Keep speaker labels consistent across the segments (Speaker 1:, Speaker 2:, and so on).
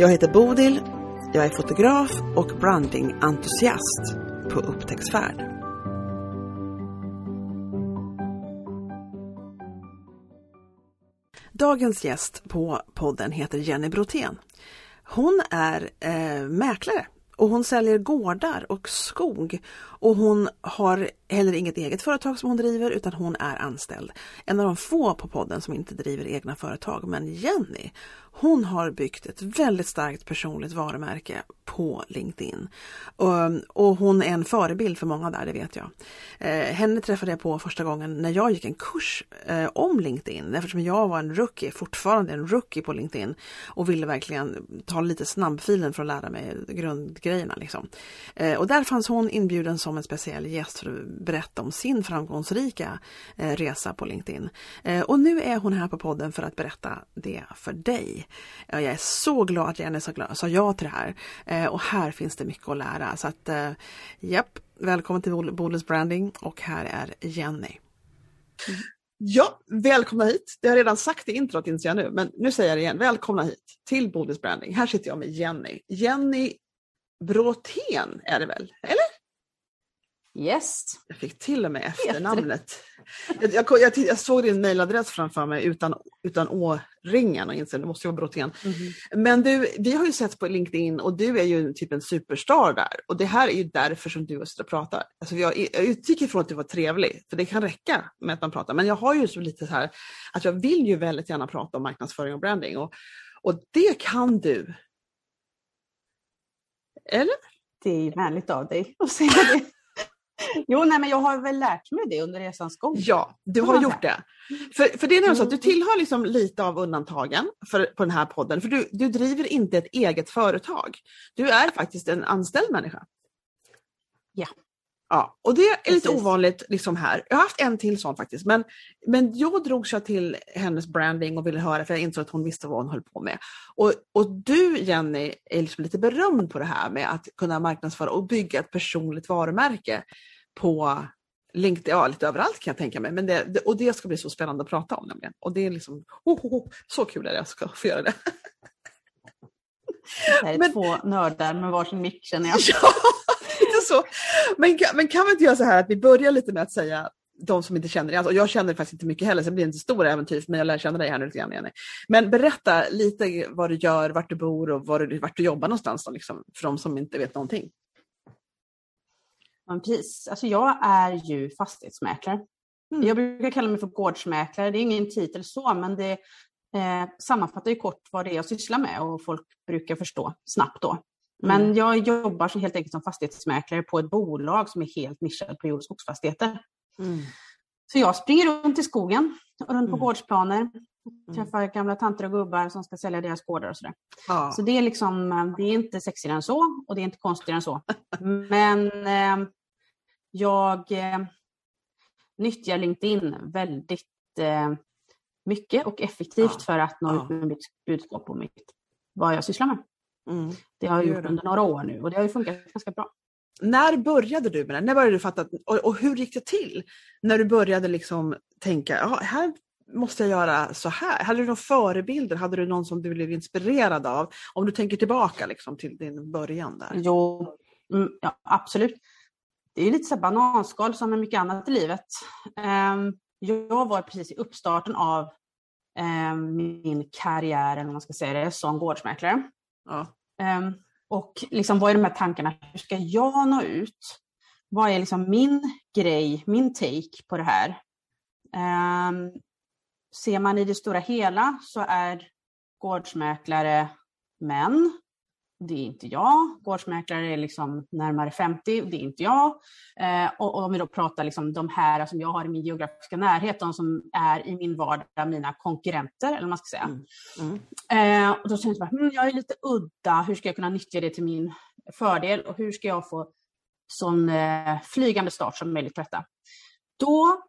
Speaker 1: Jag heter Bodil, jag är fotograf och brandingentusiast på upptäcktsfärd. Dagens gäst på podden heter Jenny Brotén. Hon är eh, mäklare och hon säljer gårdar och skog och hon har heller inget eget företag som hon driver utan hon är anställd. En av de få på podden som inte driver egna företag. Men Jenny, hon har byggt ett väldigt starkt personligt varumärke på LinkedIn. Ehm, och, hon är en förebild för många där, det vet jag. Eh, henne träffade jag på första gången när jag gick en kurs eh, om LinkedIn eftersom jag var en rookie, fortfarande en rookie på LinkedIn och ville verkligen ta lite snabbfilen för att lära mig grundgrejerna. Liksom. Eh, och där fanns hon inbjuden som som en speciell gäst för att berätta om sin framgångsrika eh, resa på LinkedIn. Eh, och nu är hon här på podden för att berätta det för dig. Jag är så glad att Jenny sa ja till det här. Eh, och här finns det mycket att lära. Så att, japp, välkommen till Bodils Branding och här är Jenny.
Speaker 2: Ja, välkomna hit. Det har jag redan sagt i introt inser jag nu, men nu säger jag det igen. Välkomna hit till Bodils Branding. Här sitter jag med Jenny. Jenny Bråtén är det väl? Eller?
Speaker 3: Yes.
Speaker 2: Jag fick till och med efternamnet. Jag, jag, jag, jag, såg din mejladress framför mig utan, utan å-ringen och insåg att det måste vara Brotén. Mm. Men du, vi har ju sett på LinkedIn och du är ju typ en superstar där. Och det här är ju därför som du sitter och pratar. Alltså jag, jag utgick ifrån att du var trevlig, för det kan räcka med att man pratar. Men jag har ju så lite så här att jag vill ju väldigt gärna prata om marknadsföring och branding. Och, och det kan du. Eller?
Speaker 3: Det är vänligt av dig att säga det. Jo, nej, men jag har väl lärt mig det under resans gång.
Speaker 2: Ja, du har gjort det. För, för det är nämligen så att du mm. tillhör liksom lite av undantagen för, på den här podden, för du, du driver inte ett eget företag. Du är faktiskt en anställd människa.
Speaker 3: Ja.
Speaker 2: Ja, och det är Precis. lite ovanligt liksom här. Jag har haft en till sån faktiskt, men, men jag drogs jag till hennes branding och ville höra för jag insåg att hon visste vad hon höll på med. Och, och du Jenny är liksom lite berömd på det här med att kunna marknadsföra och bygga ett personligt varumärke på LinkedIn, ja lite överallt kan jag tänka mig. Men det, och det ska bli så spännande att prata om nämligen. Och det är liksom, oh, oh, oh, så kul att jag ska få göra det.
Speaker 3: Det här är men, två nördar med varsin mick känner jag.
Speaker 2: Ja, lite så. Men, men kan vi inte göra så här att vi börjar lite med att säga de som inte känner dig, alltså, och jag känner faktiskt inte mycket heller så det blir inte stora äventyr men jag lär känna dig här nu lite grann Jenny. Men berätta lite vad du gör, vart du bor och var du, vart du jobbar någonstans då, liksom, för de som inte vet någonting.
Speaker 3: Men precis. Alltså jag är ju fastighetsmäklare. Mm. Jag brukar kalla mig för gårdsmäklare. Det är ingen titel så, men det eh, sammanfattar ju kort vad det är jag sysslar med och folk brukar förstå snabbt då. Men mm. jag jobbar så helt enkelt som fastighetsmäklare på ett bolag som är helt nischat på jord och skogsfastigheter. Mm. Så jag springer runt i skogen och runt på mm. gårdsplaner. Mm. Träffar gamla tanter och gubbar som ska sälja deras gårdar och sådär. Ja. Så det är liksom, eh, det är inte sexigare än så och det är inte konstigare än så. Men eh, jag eh, nyttjar LinkedIn väldigt eh, mycket och effektivt ja. för att nå ut med mitt budskap och mitt, vad jag sysslar med. Mm. Det har jag gjort under några år nu och det har ju funkat ganska bra.
Speaker 2: När började du med det? När började du fatta och, och hur gick det till? När du började liksom tänka, ja, här måste jag göra så här? Hade du några förebilder? Hade du någon som du blev inspirerad av? Om du tänker tillbaka liksom, till din början där.
Speaker 3: Jo, mm, ja, absolut det är lite så bananskal som med mycket annat i livet. Ehm, jag var precis i uppstarten av ehm, min karriär, eller man ska säga det, som gårdsmäklare. Ja. Ehm, och liksom, vad är de här tankarna? Hur ska jag nå ut? Vad är liksom min grej, min take på det här? Ehm, ser man i det stora hela så är gårdsmäklare män det är inte jag. Gårdsmäklare är liksom närmare 50, det är inte jag. Eh, och, och, om vi då pratar liksom de här som jag har i min geografiska närhet, de som är i min vardag, mina konkurrenter, eller vad man ska säga. Mm. Mm. Eh, och då känns det bara, hm, jag är lite udda, hur ska jag kunna nyttja det till min fördel och hur ska jag få sån eh, flygande start som möjligt på detta? Då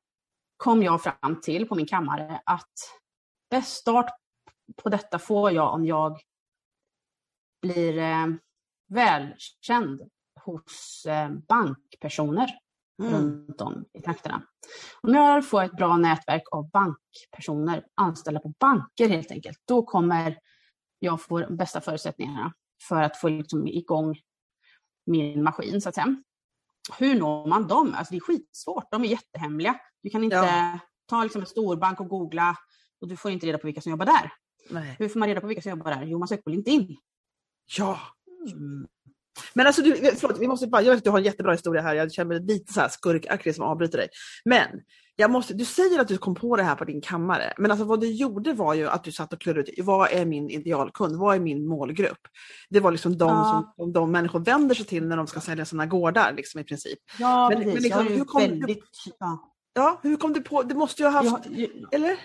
Speaker 3: kom jag fram till på min kammare att bäst start på detta får jag om jag blir eh, välkänd hos eh, bankpersoner mm. runt om i trakterna. Om jag får ett bra nätverk av bankpersoner, anställda på banker helt enkelt, då kommer jag få de bästa förutsättningarna för att få liksom igång min maskin så att säga. Hur når man dem? Alltså det är skitsvårt, de är jättehemliga. Du kan inte ja. ta liksom en storbank och googla och du får inte reda på vilka som jobbar där. Nej. Hur får man reda på vilka som jobbar där? Jo, man söker på LinkedIn.
Speaker 2: Ja. Mm. Men alltså, du, förlåt, vi måste bara, jag vet att du har en jättebra historia här, jag känner mig lite så här skurkaktig som avbryter dig. Men jag måste, du säger att du kom på det här på din kammare, men alltså vad du gjorde var ju att du satt och klurade ut, vad är min idealkund, vad är min målgrupp? Det var liksom de ja. som de människor vänder sig till när de ska sälja sina gårdar liksom, i princip.
Speaker 3: Ja, men, precis. Men liksom, hur kom väldigt... Du,
Speaker 2: ja. hur kom du på, det måste ju ha haft, ja, eller?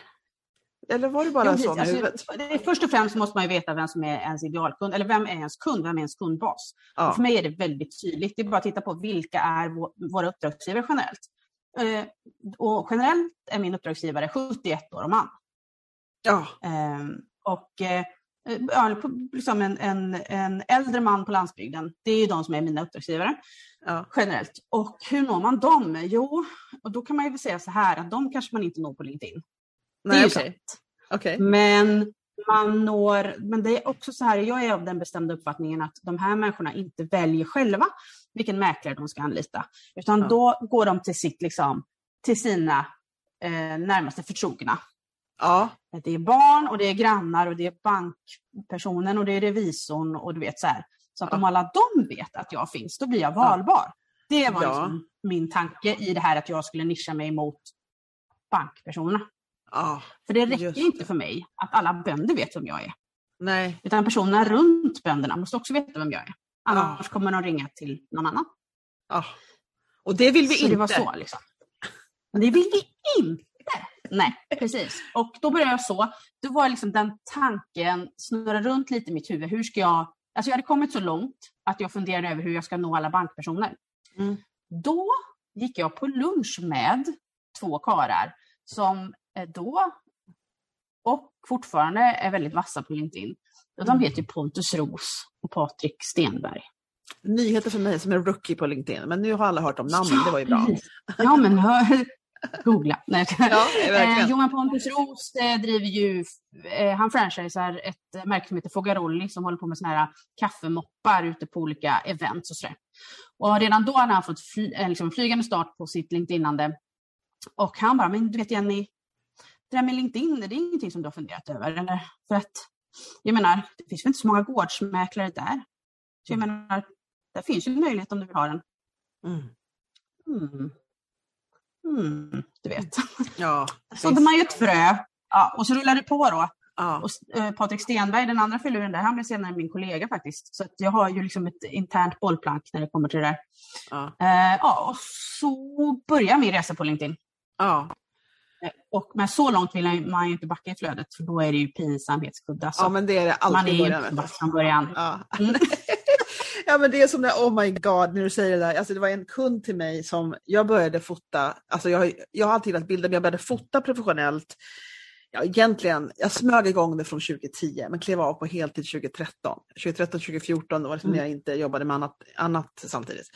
Speaker 2: Eller var det bara jo, så med alltså,
Speaker 3: huvudet? Först och främst måste man ju veta vem som är ens idealkund, eller vem är ens kund, vem är ens kundbas? Ja. För mig är det väldigt tydligt. Det är bara att titta på vilka är våra uppdragsgivare generellt. Eh, och generellt är min uppdragsgivare 71 år och man.
Speaker 2: Ja.
Speaker 3: Eh, och eh, liksom en, en, en äldre man på landsbygden, det är ju de som är mina uppdragsgivare ja. generellt. Och hur når man dem? Jo, och då kan man ju säga så här att de kanske man inte når på LinkedIn.
Speaker 2: Nej, det är okay. sant. Okay.
Speaker 3: Men man når, men det är också så här, jag är av den bestämda uppfattningen att de här människorna inte väljer själva vilken mäklare de ska anlita. Utan ja. då går de till, sitt, liksom, till sina eh, närmaste förtrogna.
Speaker 2: Ja.
Speaker 3: Det är barn och det är grannar och det är bankpersonen och det är revisorn och du vet så här. Så att ja. om alla de vet att jag finns, då blir jag valbar. Det var ja. liksom min tanke i det här att jag skulle nischa mig mot bankpersonerna.
Speaker 2: Ja,
Speaker 3: för det räcker inte för mig att alla bönder vet vem jag är.
Speaker 2: Nej.
Speaker 3: Utan personerna runt bönderna måste också veta vem jag är. Annars ja. kommer de ringa till någon annan.
Speaker 2: Ja. Och det vill vi
Speaker 3: så
Speaker 2: inte.
Speaker 3: det var så liksom. Men det vill vi inte. Nej, precis. Och då började jag så. Då var liksom den tanken snurra runt lite i mitt huvud. Hur ska jag... Alltså jag hade kommit så långt att jag funderade över hur jag ska nå alla bankpersoner. Mm. Då gick jag på lunch med två karar som då och fortfarande är väldigt vassa på LinkedIn. Och de heter Pontus Ros och Patrik Stenberg.
Speaker 2: Nyheter för mig som är rookie på LinkedIn, men nu har alla hört om namnen, det var ju bra.
Speaker 3: Ja, men hör, googla. Nej.
Speaker 2: Ja, eh,
Speaker 3: Johan Pontus Ros eh, driver ju, eh, han franchisar ett märke som heter Fogarolli som håller på med såna här kaffemoppar ute på olika events och sådär. Och redan då hade han fått fly, eh, liksom flygande start på sitt LinkedInande. Och han bara, men du vet Jenny, det där med LinkedIn, det är ingenting som du har funderat över? Eller? För att, jag menar, det finns väl inte så många gårdsmäklare där? Så jag mm. menar, där finns ju en möjlighet om du vill ha den. Mm. Mm. Mm, du vet.
Speaker 2: Ja,
Speaker 3: sådde man ju ett frö. Ja, och så rullar det på då. Ja. Och, eh, Patrik Stenberg, den andra filuren där, han blev senare min kollega faktiskt. Så jag har ju liksom ett internt bollplank när det kommer till det där. Ja. Eh, ja, och så börjar min resa på LinkedIn.
Speaker 2: Ja.
Speaker 3: Och, men så långt vill man ju inte backa i flödet för då är det ju pinsamhetskudde.
Speaker 2: Alltså. Ja men det är det alltid
Speaker 3: Man är ju från början.
Speaker 2: Ja. Mm. ja men det är som när, oh my god, när du säger det där. Alltså det var en kund till mig som, jag började fota, alltså jag, jag har alltid gillat bilder men jag började fota professionellt ja, egentligen, jag smög igång det från 2010 men klev av på heltid 2013. 2013, 2014 var det liksom mm. när jag inte jobbade med annat, annat samtidigt.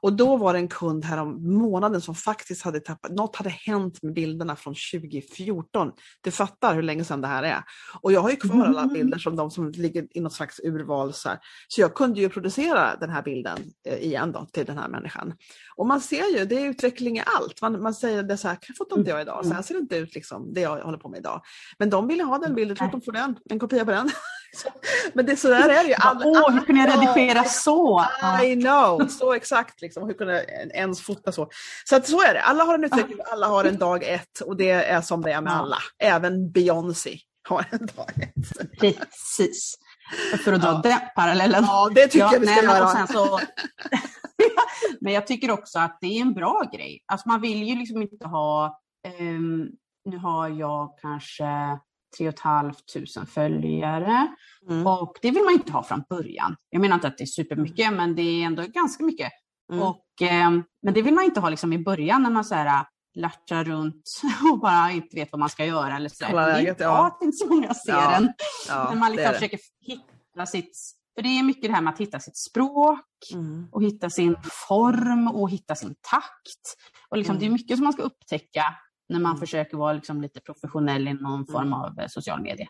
Speaker 2: Och då var det en kund här om månaden som faktiskt hade tappat, något hade hänt med bilderna från 2014. Du fattar hur länge sedan det här är. Och jag har ju kvar alla mm. bilder som de som ligger i något slags urval. Så, så jag kunde ju producera den här bilden eh, igen då, till den här människan. Och man ser ju, det är utveckling i allt. Man, man säger det så här, fotar inte jag idag, så här ser det inte ut liksom, det jag håller på med idag. Men de ville ha den bilden, tror att de får den, en kopia på den. Men det, så där är det ju.
Speaker 3: Alla, Åh, hur kunde jag redigera så?
Speaker 2: I know, så exakt. Liksom. Hur kunde jag ens fota så? Så att så är det. Alla har en utveckling, alla har en dag ett och det är som det är med alla. Även Beyoncé har en dag ett.
Speaker 3: Precis. För att dra
Speaker 2: Ja.
Speaker 3: den parallellen.
Speaker 2: Ja, det tycker jag vi ska
Speaker 3: nej,
Speaker 2: göra.
Speaker 3: så, men jag tycker också att det är en bra grej. Alltså man vill ju liksom inte ha, ehm, nu har jag kanske 3 500 följare
Speaker 2: Mm.
Speaker 3: och det vill man inte ha från början. Jag menar inte att det är supermycket men det är ändå ganska mycket.
Speaker 2: Mm.
Speaker 3: Och, ehm, men det vill man inte ha liksom i början när man så här, latchar runt och bara inte vet vad man ska göra. Eller så Det är bra att inte så många ser
Speaker 2: Ja,
Speaker 3: en.
Speaker 2: Ja,
Speaker 3: när man liksom försöker hitta sitt... För det är mycket det här med att hitta sitt språk
Speaker 2: Mm.
Speaker 3: och hitta sin form och hitta sin takt. Och liksom,
Speaker 2: Mm.
Speaker 3: Det är mycket som man ska upptäcka när man
Speaker 2: Mm.
Speaker 3: försöker vara liksom lite professionell i någon form av eh, social media.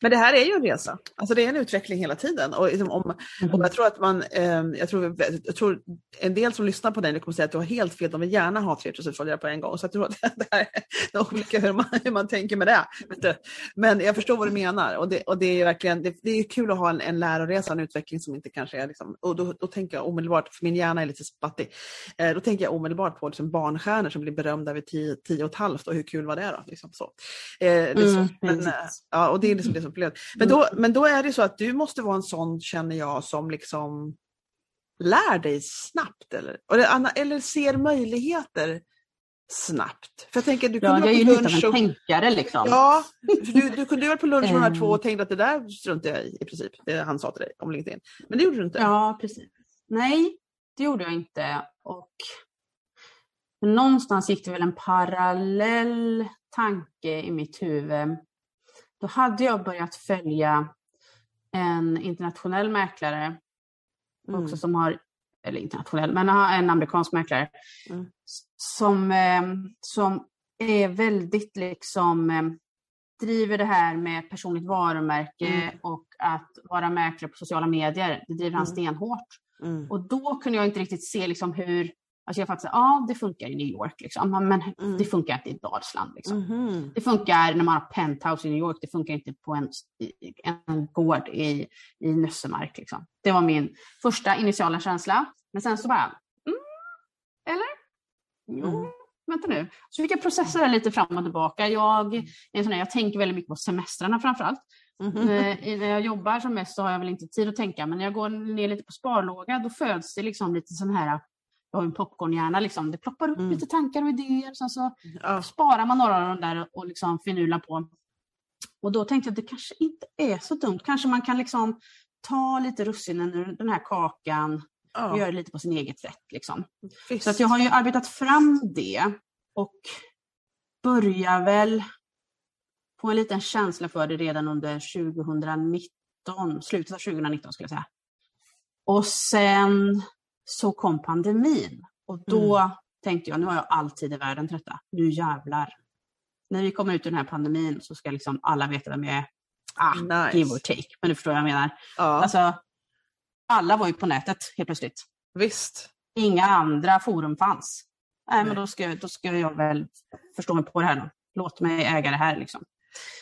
Speaker 2: Men det här är ju en resa. Alltså det är en utveckling hela tiden. Och liksom om, och jag tror att man, eh, jag, tror, jag tror en del som lyssnar på dig kommer säga att du har helt fel, de vill gärna ha 3000 följare på en gång. Så jag tror att det här är olika hur man, hur man tänker med det. Men jag förstår vad du menar och det, och det är verkligen, det, det är kul att ha en, en läroresa, en utveckling som inte kanske är liksom, och då, då tänker jag omedelbart, för min hjärna är lite spattig, eh, då tänker jag omedelbart på liksom barnstjärnor som blir berömda vid tio, tio och ett halvt och hur kul var det då? Liksom så. Eh, så.
Speaker 3: Mm,
Speaker 2: men, eh, ja, och det är liksom det som blev. Men då, men då är det så att du måste vara en sån, känner jag, som liksom lär dig snabbt eller, eller, ser möjligheter snabbt. För jag tänker, du
Speaker 3: Ja,
Speaker 2: kunde
Speaker 3: jag är ju lite
Speaker 2: lunch
Speaker 3: av en tänkare liksom.
Speaker 2: Ja, du, du kunde vara på lunch med de här två
Speaker 3: Ehm.
Speaker 2: och tänkte att det där struntar jag i i princip. Det han sa till dig om LinkedIn. Men det gjorde du inte.
Speaker 3: Ja, precis. Nej, det gjorde jag inte. Och någonstans gick det väl en parallell tanke i mitt huvud. Då hade jag börjat följa en internationell mäklare
Speaker 2: Mm.
Speaker 3: också som har, eller internationell, men har en amerikansk mäklare
Speaker 2: Mm.
Speaker 3: som, eh, som är väldigt liksom eh, driver det här med personligt varumärke
Speaker 2: Mm.
Speaker 3: och att vara mäklare på sociala medier. Det driver han
Speaker 2: Mm.
Speaker 3: stenhårt.
Speaker 2: Mm.
Speaker 3: Och då kunde jag inte riktigt se liksom hur, alltså jag fattade, ja det funkar i New York liksom, men
Speaker 2: Mm.
Speaker 3: det funkar inte i Dalsland. Liksom.
Speaker 2: Mhm.
Speaker 3: Det funkar när man har penthouse i New York, det funkar inte på en, en gård i, i Nössemark. Liksom. Det var min första initiala känsla. Men sen så bara, mm, eller? Jo,
Speaker 2: Mm.
Speaker 3: vänta nu. Så fick jag processa det lite fram och tillbaka. Jag, sån jag tänker väldigt mycket på semestrarna framförallt. I- När jag jobbar som mest så har jag väl inte tid att tänka, men när jag går ner lite på sparlåga då föds det liksom lite sån här, jag har en popcornhjärna liksom, det ploppar upp
Speaker 2: Mm.
Speaker 3: lite tankar och idéer. Sen så
Speaker 2: Ja.
Speaker 3: sparar man några av dem där och liksom finular på. Och då tänkte jag att det kanske inte är så dumt. Kanske man kan liksom ta lite russinen ur den här kakan och
Speaker 2: Ja.
Speaker 3: göra det lite på sin eget sätt. Liksom.
Speaker 2: Visst.
Speaker 3: Så att jag har ju arbetat fram det och börjar väl få en liten känsla för det redan under 2019, slutet av 2019 skulle jag säga. Och sen så kom pandemin och då tänkte jag, nu har jag all tid i världen till detta. Nu jävlar. När vi kommer ut ur den här pandemin så ska liksom alla veta vem jag är. Ah,
Speaker 2: Nice.
Speaker 3: give or take, men du förstår vad jag menar.
Speaker 2: Ja,
Speaker 3: Alltså, alla var ju på nätet helt plötsligt
Speaker 2: visst.
Speaker 3: inga andra forum fanns. Nej, men då ska, då ska jag väl förstå mig på det här då. Låt mig äga det här liksom.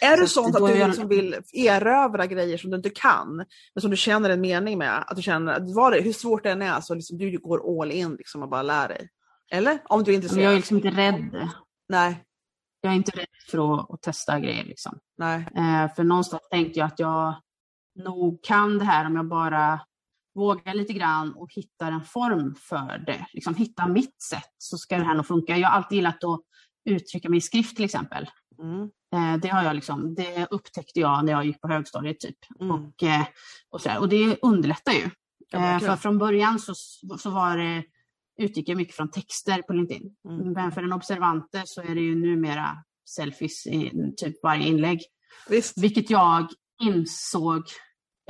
Speaker 2: Är det
Speaker 3: Så
Speaker 2: sånt att du
Speaker 3: jag-
Speaker 2: liksom vill erövra grejer som du inte kan, men som du känner en mening med? Att du känner att vad det, hur svårt det än är så liksom du går all in liksom och bara lär dig? Eller? Om du är intresserad?
Speaker 3: jag är liksom inte rädd.
Speaker 2: Nej,
Speaker 3: Jag är inte rädd för att, att testa grejer liksom.
Speaker 2: nej.
Speaker 3: Eh, för någonstans tänkte jag att jag nog kan det här om jag bara vågar lite grann och hittar en form för det. Liksom hitta mitt sätt så ska det här nog funka. Jag har alltid gillat att uttrycka mig i skrift till exempel.
Speaker 2: Mm.
Speaker 3: Eh, det har jag liksom, det upptäckte jag när jag gick på högstadiet typ.
Speaker 2: Mm.
Speaker 3: Och, eh, och, så och det underlättar ju.
Speaker 2: Ja,
Speaker 3: Eh, för från början så, så var det, utgick jag mycket från texter på LinkedIn.
Speaker 2: Mm.
Speaker 3: Men för den observante så är det ju numera selfies i typ varje inlägg.
Speaker 2: Visst.
Speaker 3: Vilket jag insåg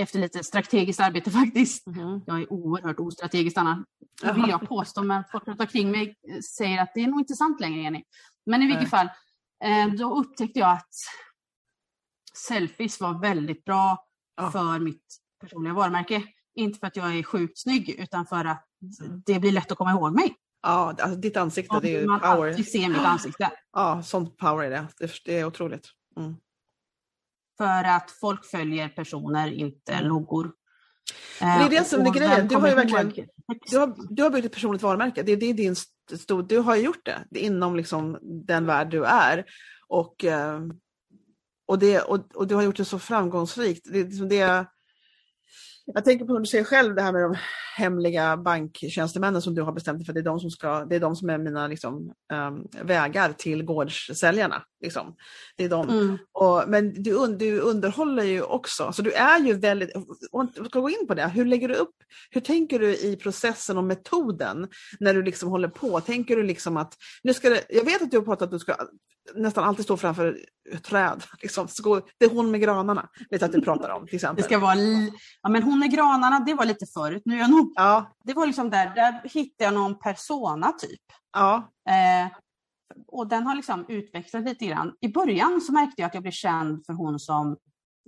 Speaker 3: efter lite strategiskt arbete faktiskt.
Speaker 2: Mhm.
Speaker 3: Jag är oerhört ostrategisk Anna. Det vill jag påstå, men folk runt omkring mig säger att det är nog inte sant längre Jenny. Men i vilket fall, då upptäckte jag att selfies var väldigt bra
Speaker 2: Ja.
Speaker 3: för mitt personliga varumärke. Inte för att jag är sjukt snygg, utan för att det blir lätt att komma ihåg mig.
Speaker 2: Ja, alltså ditt ansikte, det är ju
Speaker 3: man
Speaker 2: power.
Speaker 3: alltid ser mitt ansikte.
Speaker 2: Ja, sånt power är det. Det, det är otroligt. Mm.
Speaker 3: För att folk följer personer, inte loggor.
Speaker 2: det är det som är grejen. Du har verkligen-? Du har, du har byggt ett personligt varumärke. Det, det är din stor, du har gjort det, inom liksom den värld du är. Och, eh, och, det, och, och du har gjort det så framgångsrikt. Det, är liksom det, jag tänker på vad du säger själv, det här med de hemliga banktjänstemännen som du har bestämt dig för. Det är de som, ska, det är, de som är mina liksom, um, vägar till gårdssäljarna. Liksom. Det är de.
Speaker 3: Mm.
Speaker 2: Och, men du, du underhåller ju också, så du är ju väldigt, och jag ska gå in på det, hur lägger du upp, hur tänker du i processen och metoden när du liksom håller på? Tänker du liksom att, nu ska det, jag vet att du har pratat att du ska nästan alltid stå framför ett träd. Liksom. Det är hon med granarna, vet att du pratar om till exempel.
Speaker 3: Det ska vara, ja men hon med granarna, det var lite förut. Nu är jag nog,
Speaker 2: ja.
Speaker 3: Det var liksom där, där hittade jag någon persona typ.
Speaker 2: Ja.
Speaker 3: Eh, och den har liksom utvecklats lite grann. I början så märkte jag att jag blev känd för hon som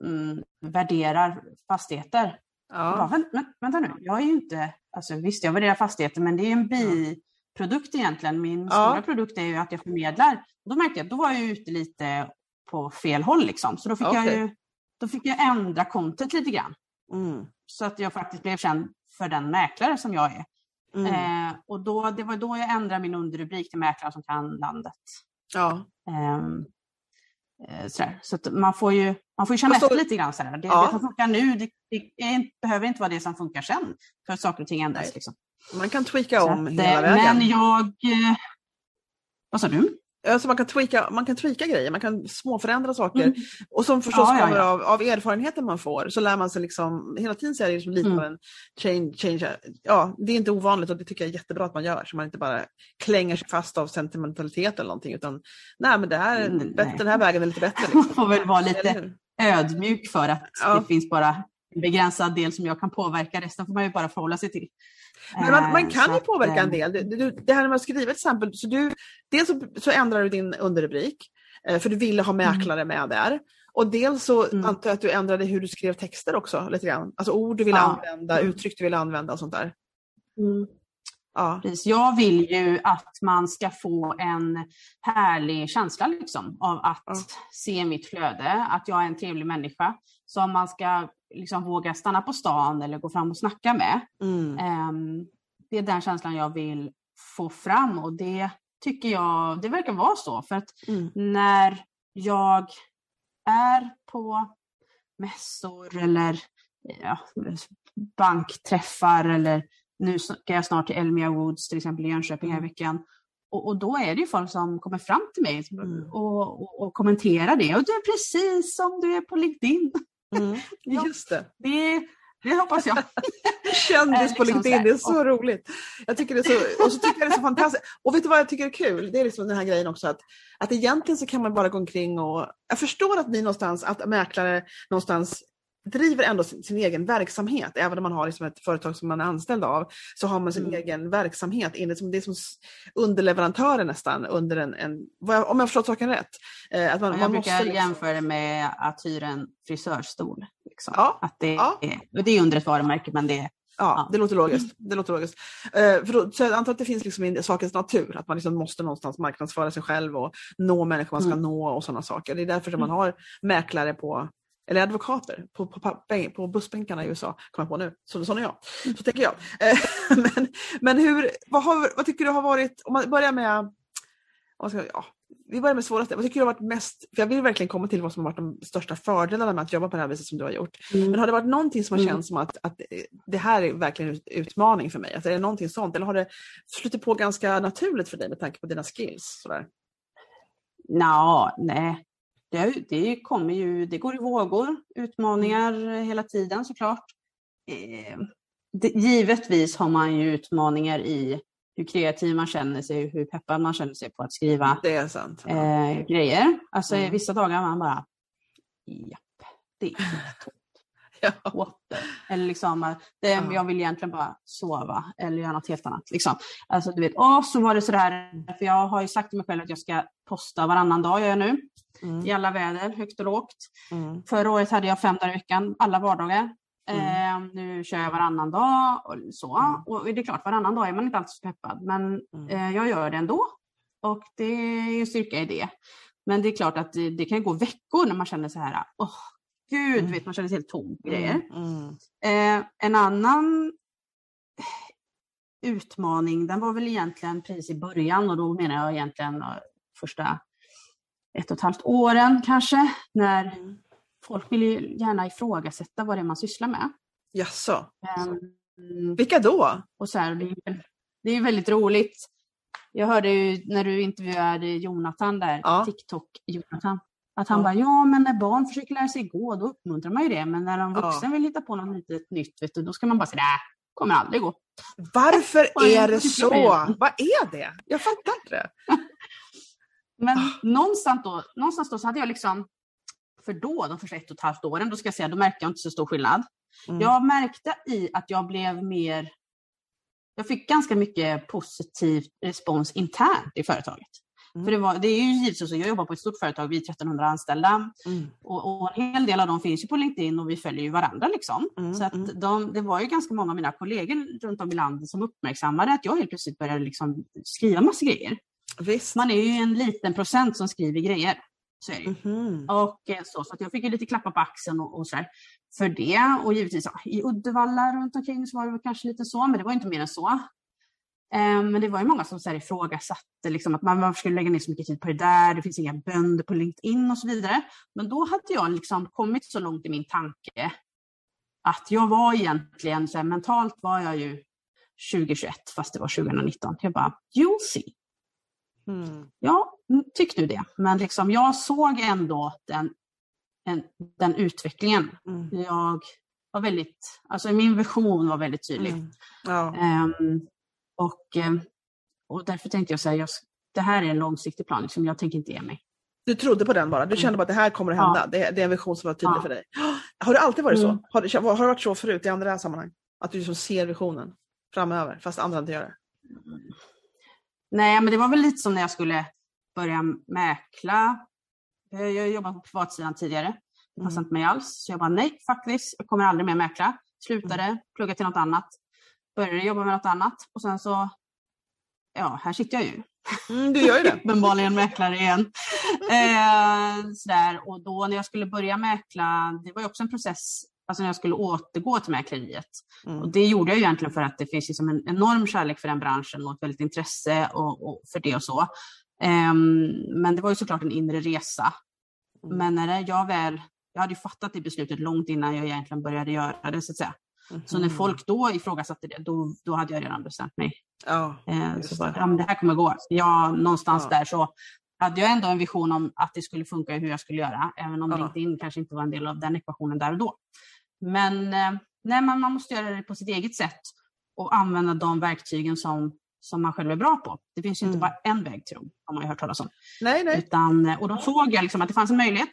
Speaker 3: mm, värderar fastigheter.
Speaker 2: Ja.
Speaker 3: Bara, vänta, vänta nu, jag är ju inte, alltså visst jag värderar fastigheter men det är ju en biprodukt egentligen. Min
Speaker 2: Ja.
Speaker 3: stora produkt är ju att jag förmedlar. Då märkte jag då var jag ute lite på fel håll liksom. Så då fick, jag,
Speaker 2: Okej.
Speaker 3: ju, då fick jag ändra content lite grann.
Speaker 2: Mm.
Speaker 3: Så att jag faktiskt blev känd för den mäklare som jag är.
Speaker 2: Mm.
Speaker 3: Eh, och då, det var då jag ändrade min underrubrik till mäklaren som kan landet.
Speaker 2: Ja.
Speaker 3: Ehm, eh, sådär. Så att man får ju, man får ju känna
Speaker 2: så-
Speaker 3: efter lite grann. Sådär. Det,
Speaker 2: Ja.
Speaker 3: det som funkar nu det, det är, behöver inte vara det som funkar sen. För att saker och ting ändras. Liksom.
Speaker 2: Man kan tweaka om
Speaker 3: att,
Speaker 2: hela
Speaker 3: eh,
Speaker 2: vägen.
Speaker 3: Men jag... Eh, vad sa du?
Speaker 2: Alltså man, kan tweaka, man kan tweaka grejer, man kan småförändra saker.
Speaker 3: Mm.
Speaker 2: Och som förstås
Speaker 3: Ja, ja,
Speaker 2: kommer
Speaker 3: ja.
Speaker 2: Av, av erfarenheten man får så lär man sig liksom, hela tiden så är det liksom lite
Speaker 3: Mm.
Speaker 2: av en change, change. Ja, det är inte ovanligt och det tycker jag är jättebra att man gör så man inte bara klänger sig fast av sentimentalitet eller någonting utan nej men det här, är
Speaker 3: Mm,
Speaker 2: bättre, den här vägen är lite bättre.
Speaker 3: Man
Speaker 2: Liksom.
Speaker 3: får väl vara lite ödmjuk för att
Speaker 2: Ja.
Speaker 3: det finns bara en begränsad del som jag kan påverka. Resten får man ju bara förhålla sig till.
Speaker 2: Men man, man
Speaker 3: Eh,
Speaker 2: kan ju påverka
Speaker 3: eh,
Speaker 2: en del. Du, det här med att skriva till exempel, så du, dels så, så ändrar du din underrubrik, eh, för du ville ha mäklare med där. Och dels så
Speaker 3: Mm.
Speaker 2: antar jag att du ändrade hur du skrev texter också lite grann. Alltså ord du ville
Speaker 3: Ja.
Speaker 2: använda, uttryck du ville använda och sånt där. Ja.
Speaker 3: Jag vill ju att man ska få en härlig känsla liksom, av att
Speaker 2: Ja.
Speaker 3: se mitt flöde, att jag är en trevlig människa som man ska liksom, våga stanna på stan eller gå fram och snacka med.
Speaker 2: Mm.
Speaker 3: Ehm, det är den känslan jag vill få fram och det tycker jag, det verkar vara så. För att
Speaker 2: Mm.
Speaker 3: när jag är på mässor eller ja, bankträffar eller nu ska jag snart till Elmia Woods till exempel i Jönköping här i veckan. Och, och då är det ju folk som kommer fram till mig
Speaker 2: Mm.
Speaker 3: och, och, och kommenterar det. Och du är precis som du är på LinkedIn.
Speaker 2: Mm. Just det.
Speaker 3: Det, det hoppas jag.
Speaker 2: Kändis på
Speaker 3: liksom
Speaker 2: LinkedIn,
Speaker 3: så
Speaker 2: det är så roligt. Jag tycker det är så, och så tycker jag det är så fantastiskt. Och vet du vad jag tycker är kul? Det är liksom den här grejen också att, att egentligen så kan man bara gå omkring och... Jag förstår att ni någonstans, att mäklare någonstans driver ändå sin, sin egen verksamhet. Även om man har liksom ett företag som man är anställd av så har man sin
Speaker 3: Mm.
Speaker 2: egen verksamhet. Enligt som, det är som underleverantörer nästan under en, en om jag förstått saken rätt. Eh, att man,
Speaker 3: Jag
Speaker 2: man
Speaker 3: brukar
Speaker 2: liksom,
Speaker 3: jämföra det med att hyra en frisörstol. Liksom.
Speaker 2: Ja,
Speaker 3: Att det,
Speaker 2: ja.
Speaker 3: är, det är under ett varumärke men det är
Speaker 2: Ja,
Speaker 3: Ja.
Speaker 2: det låter logiskt. Det låter logiskt. Eh, för då, så jag antar att det finns liksom i sakens natur, att man liksom måste någonstans marknadsföra sig själv och nå människor man ska
Speaker 3: Mm.
Speaker 2: nå och sådana saker. Det är därför som man har mäklare på eller advokater på, på, på, bussbänkarna i USA, kommer jag på nu. Så, sån är jag. Så tänker jag. Eh, men men hur, vad, har, vad tycker du har varit, om man börjar med, vad ska, ja, vi börjar med svåraste. Vad tycker du har varit mest, för jag vill verkligen komma till vad som har varit de största fördelarna med att jobba på det här viset som du har gjort. Men har det varit någonting som har
Speaker 3: Mm.
Speaker 2: känts som att, att det här är verkligen en utmaning för mig? Är det någonting sånt? Eller har det flutit på ganska naturligt för dig med tanke på dina skills? Sådär?
Speaker 3: Nå, nej. Det, det kommer ju, det går i vågor, utmaningar hela tiden såklart. Eh, det, givetvis har man ju utmaningar i hur kreativ man känner sig, hur peppad man känner sig på att skriva
Speaker 2: Det är sant. Ja.
Speaker 3: eh, grejer. Alltså
Speaker 2: Mm.
Speaker 3: vissa dagar man bara, japp, det är helt tomt.
Speaker 2: Ja.
Speaker 3: Eller liksom, eh, det,
Speaker 2: Ja.
Speaker 3: jag vill egentligen bara sova eller göra något helt annat. Liksom. Alltså du vet, åh så var det sådär, för jag har ju sagt till mig själv att jag ska posta varannan dag, gör jag nu,
Speaker 2: Mm.
Speaker 3: i alla väder, högt och lågt.
Speaker 2: Mm.
Speaker 3: Förra året hade jag fem dagar i veckan, alla vardagar. Eh, nu kör jag varannan dag och så.
Speaker 2: Mm.
Speaker 3: Och det är klart, varannan dag är man inte alltid så peppad, men
Speaker 2: Mm.
Speaker 3: eh, jag gör det ändå. Och det är ju styrka i det. Men det är klart att det, det kan gå veckor när man känner så här, åh gud,
Speaker 2: Mm.
Speaker 3: vet, man känner sig helt tom på grejer. Eh, en annan utmaning, den var väl egentligen precis i början och då menar jag egentligen eh, första ett och ett halvt åren kanske, när
Speaker 2: Mm.
Speaker 3: folk vill ju gärna ifrågasätta vad det är man sysslar med.
Speaker 2: Jaså?
Speaker 3: Um,
Speaker 2: Vilka då?
Speaker 3: och så här, det, är, det är väldigt roligt. Jag hörde ju när du intervjuade Jonathan där,
Speaker 2: Ja.
Speaker 3: TikTok-Jonathan, att han
Speaker 2: Ja.
Speaker 3: bara, ja men när barn försöker lära sig gå, då uppmuntrar man ju det. Men när en
Speaker 2: Ja.
Speaker 3: vuxen vill hitta på något litet nytt, vet du, då ska man bara säga, nej, kommer aldrig gå.
Speaker 2: Varför är det
Speaker 3: jag
Speaker 2: så? Vad är det? Jag fattar inte det.
Speaker 3: Men
Speaker 2: Ah.
Speaker 3: någonstans, då, någonstans då så hade jag liksom, för då, de första ett och ett halvt åren, då ska jag säga, då märkte jag inte så stor skillnad.
Speaker 2: Mm.
Speaker 3: Jag märkte i att jag blev mer, jag fick ganska mycket positiv respons internt i företaget.
Speaker 2: Mm.
Speaker 3: För det, var, det är ju givetvis så, jag jobbar på ett stort företag, vi är 1300 anställda
Speaker 2: Mm.
Speaker 3: och, och en hel del av dem finns ju på LinkedIn och vi följer ju varandra. Liksom.
Speaker 2: Mm,
Speaker 3: Så
Speaker 2: mm.
Speaker 3: att de, det var ju ganska många av mina kollegor runt om i landet som uppmärksammade att jag helt plötsligt började liksom skriva massa grejer.
Speaker 2: Visst.
Speaker 3: Man är ju en liten procent som skriver grejer. Så är det.
Speaker 2: Mhm.
Speaker 3: Och eh, så, så att jag fick ju lite klappar på axeln och, och så här för det. Och givetvis ja, i Uddevalla runt omkring så var det kanske lite så, men det var inte mer än så. Eh, men det var ju många som så här ifrågasatte liksom, att man, varför skulle lägga ner så mycket tid på det där, det finns inga bönder på LinkedIn och så vidare. Men då hade jag liksom kommit så långt i min tanke att jag var egentligen, så här, mentalt var jag ju 2021 fast det var 2019. Jag bara, you'll see.
Speaker 2: Mm.
Speaker 3: Ja, mm, tyck du det. Men liksom, jag såg ändå den, en, den utvecklingen.
Speaker 2: Mm.
Speaker 3: Jag var väldigt, alltså min vision var väldigt tydlig.
Speaker 2: Mm. Ja.
Speaker 3: Ehm, och, ehm, och därför tänkte jag säga, det här är en långsiktig plan, liksom, jag tänker inte ge mig.
Speaker 2: Du trodde på den bara? Du kände bara att det här kommer att hända? Det, det är en vision som var tydlig
Speaker 3: Ja.
Speaker 2: för dig? Har det alltid varit
Speaker 3: Mm.
Speaker 2: så? Har har det varit så förut i andra sammanhang? Att du liksom ser visionen framöver fast andra inte gör det?
Speaker 3: Nej, men det var väl lite som när jag skulle börja mäkla. Jag har jobbat på privatsidan tidigare. Det passade inte mig alls. Så jag bara, nej, this. Jag kommer aldrig mer mäkla. Slutade, pluggade till något annat. Började jobba med något annat. Och sen så, ja, här sitter jag ju.
Speaker 2: Mm, du gör ju det.
Speaker 3: Uppenbarligen mäklare igen. eh, sådär. Och då när jag skulle börja mäkla, det var ju också en process, alltså när jag skulle återgå till mäkleriet. Och
Speaker 2: Mm.
Speaker 3: det gjorde jag ju egentligen för att det finns liksom en enorm kärlek för den branschen och ett väldigt intresse och, och för det och så. Ehm, men det var ju såklart en inre resa.
Speaker 2: Mm.
Speaker 3: Men när jag väl, jag hade ju fattat det beslutet långt innan jag egentligen började göra det så att säga. Så när
Speaker 2: Mhm.
Speaker 3: folk då ifrågasatte det, då, då hade jag redan bestämt mig.
Speaker 2: Ja,
Speaker 3: Eh, så bara,
Speaker 2: det.
Speaker 3: ja, det här kommer gå. Ja, någonstans
Speaker 2: Ja.
Speaker 3: där så hade jag ändå en vision om att det skulle funka hur jag skulle göra, även om
Speaker 2: Ja.
Speaker 3: LinkedIn kanske inte var en del av den ekvationen där och då. Men, eh, nej, men man måste göra det på sitt eget sätt och använda de verktygen som, som man själv är bra på. Det finns ju inte
Speaker 2: Mm.
Speaker 3: bara en väg till dem, har man ju hört talas om.
Speaker 2: nej, nej.
Speaker 3: Utan, eh, och då såg jag liksom att det fanns en möjlighet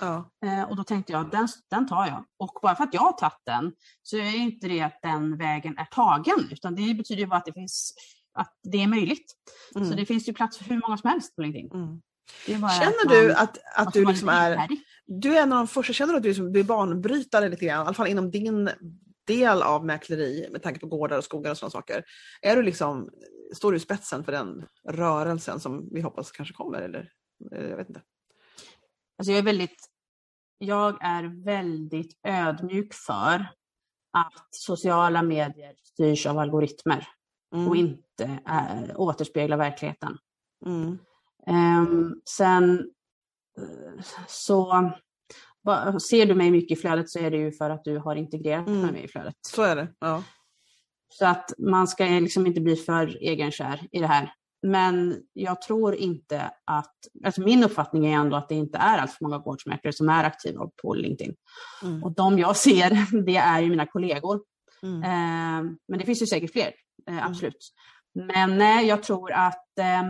Speaker 2: Ja.
Speaker 3: Eh, och då tänkte jag, den, den tar jag. Och bara för att jag har tagit den så är inte det att den vägen är tagen, utan det betyder ju bara att det finns att det är möjligt.
Speaker 2: Mm.
Speaker 3: Så det finns ju plats för hur många som helst på LinkedIn.
Speaker 2: Mm. Känner
Speaker 3: att
Speaker 2: du
Speaker 3: man
Speaker 2: att, att
Speaker 3: måste
Speaker 2: du liksom är. Du är en av de första, känner du att du, liksom, du är banbrytare lite grann, i alla fall inom din del av mäkleri med tanke på gårdar och skogar och sådana saker. Är du liksom, står du i spetsen för den rörelsen som vi hoppas kanske kommer? Eller? Eh, Jag vet inte.
Speaker 3: Alltså jag är väldigt jag är väldigt ödmjuk för att sociala medier styrs av algoritmer
Speaker 2: Mm.
Speaker 3: och inte äh, återspeglar verkligheten.
Speaker 2: Mm.
Speaker 3: Ehm, sen eh, så ser du mig mycket i flödet så är det ju för att du har integrerat
Speaker 2: Mm.
Speaker 3: med mig i flödet.
Speaker 2: Så är det. Ja.
Speaker 3: Så att man ska liksom inte bli för egenkär i det här. Men jag tror inte att, alltså min uppfattning är ändå att det inte är alls för många gårdsmäklare som är aktiva på LinkedIn.
Speaker 2: Mm.
Speaker 3: Och de jag ser, det är ju mina kollegor.
Speaker 2: Mm.
Speaker 3: Eh, men det finns ju säkert fler, absolut. Men nej, jag tror att, eh,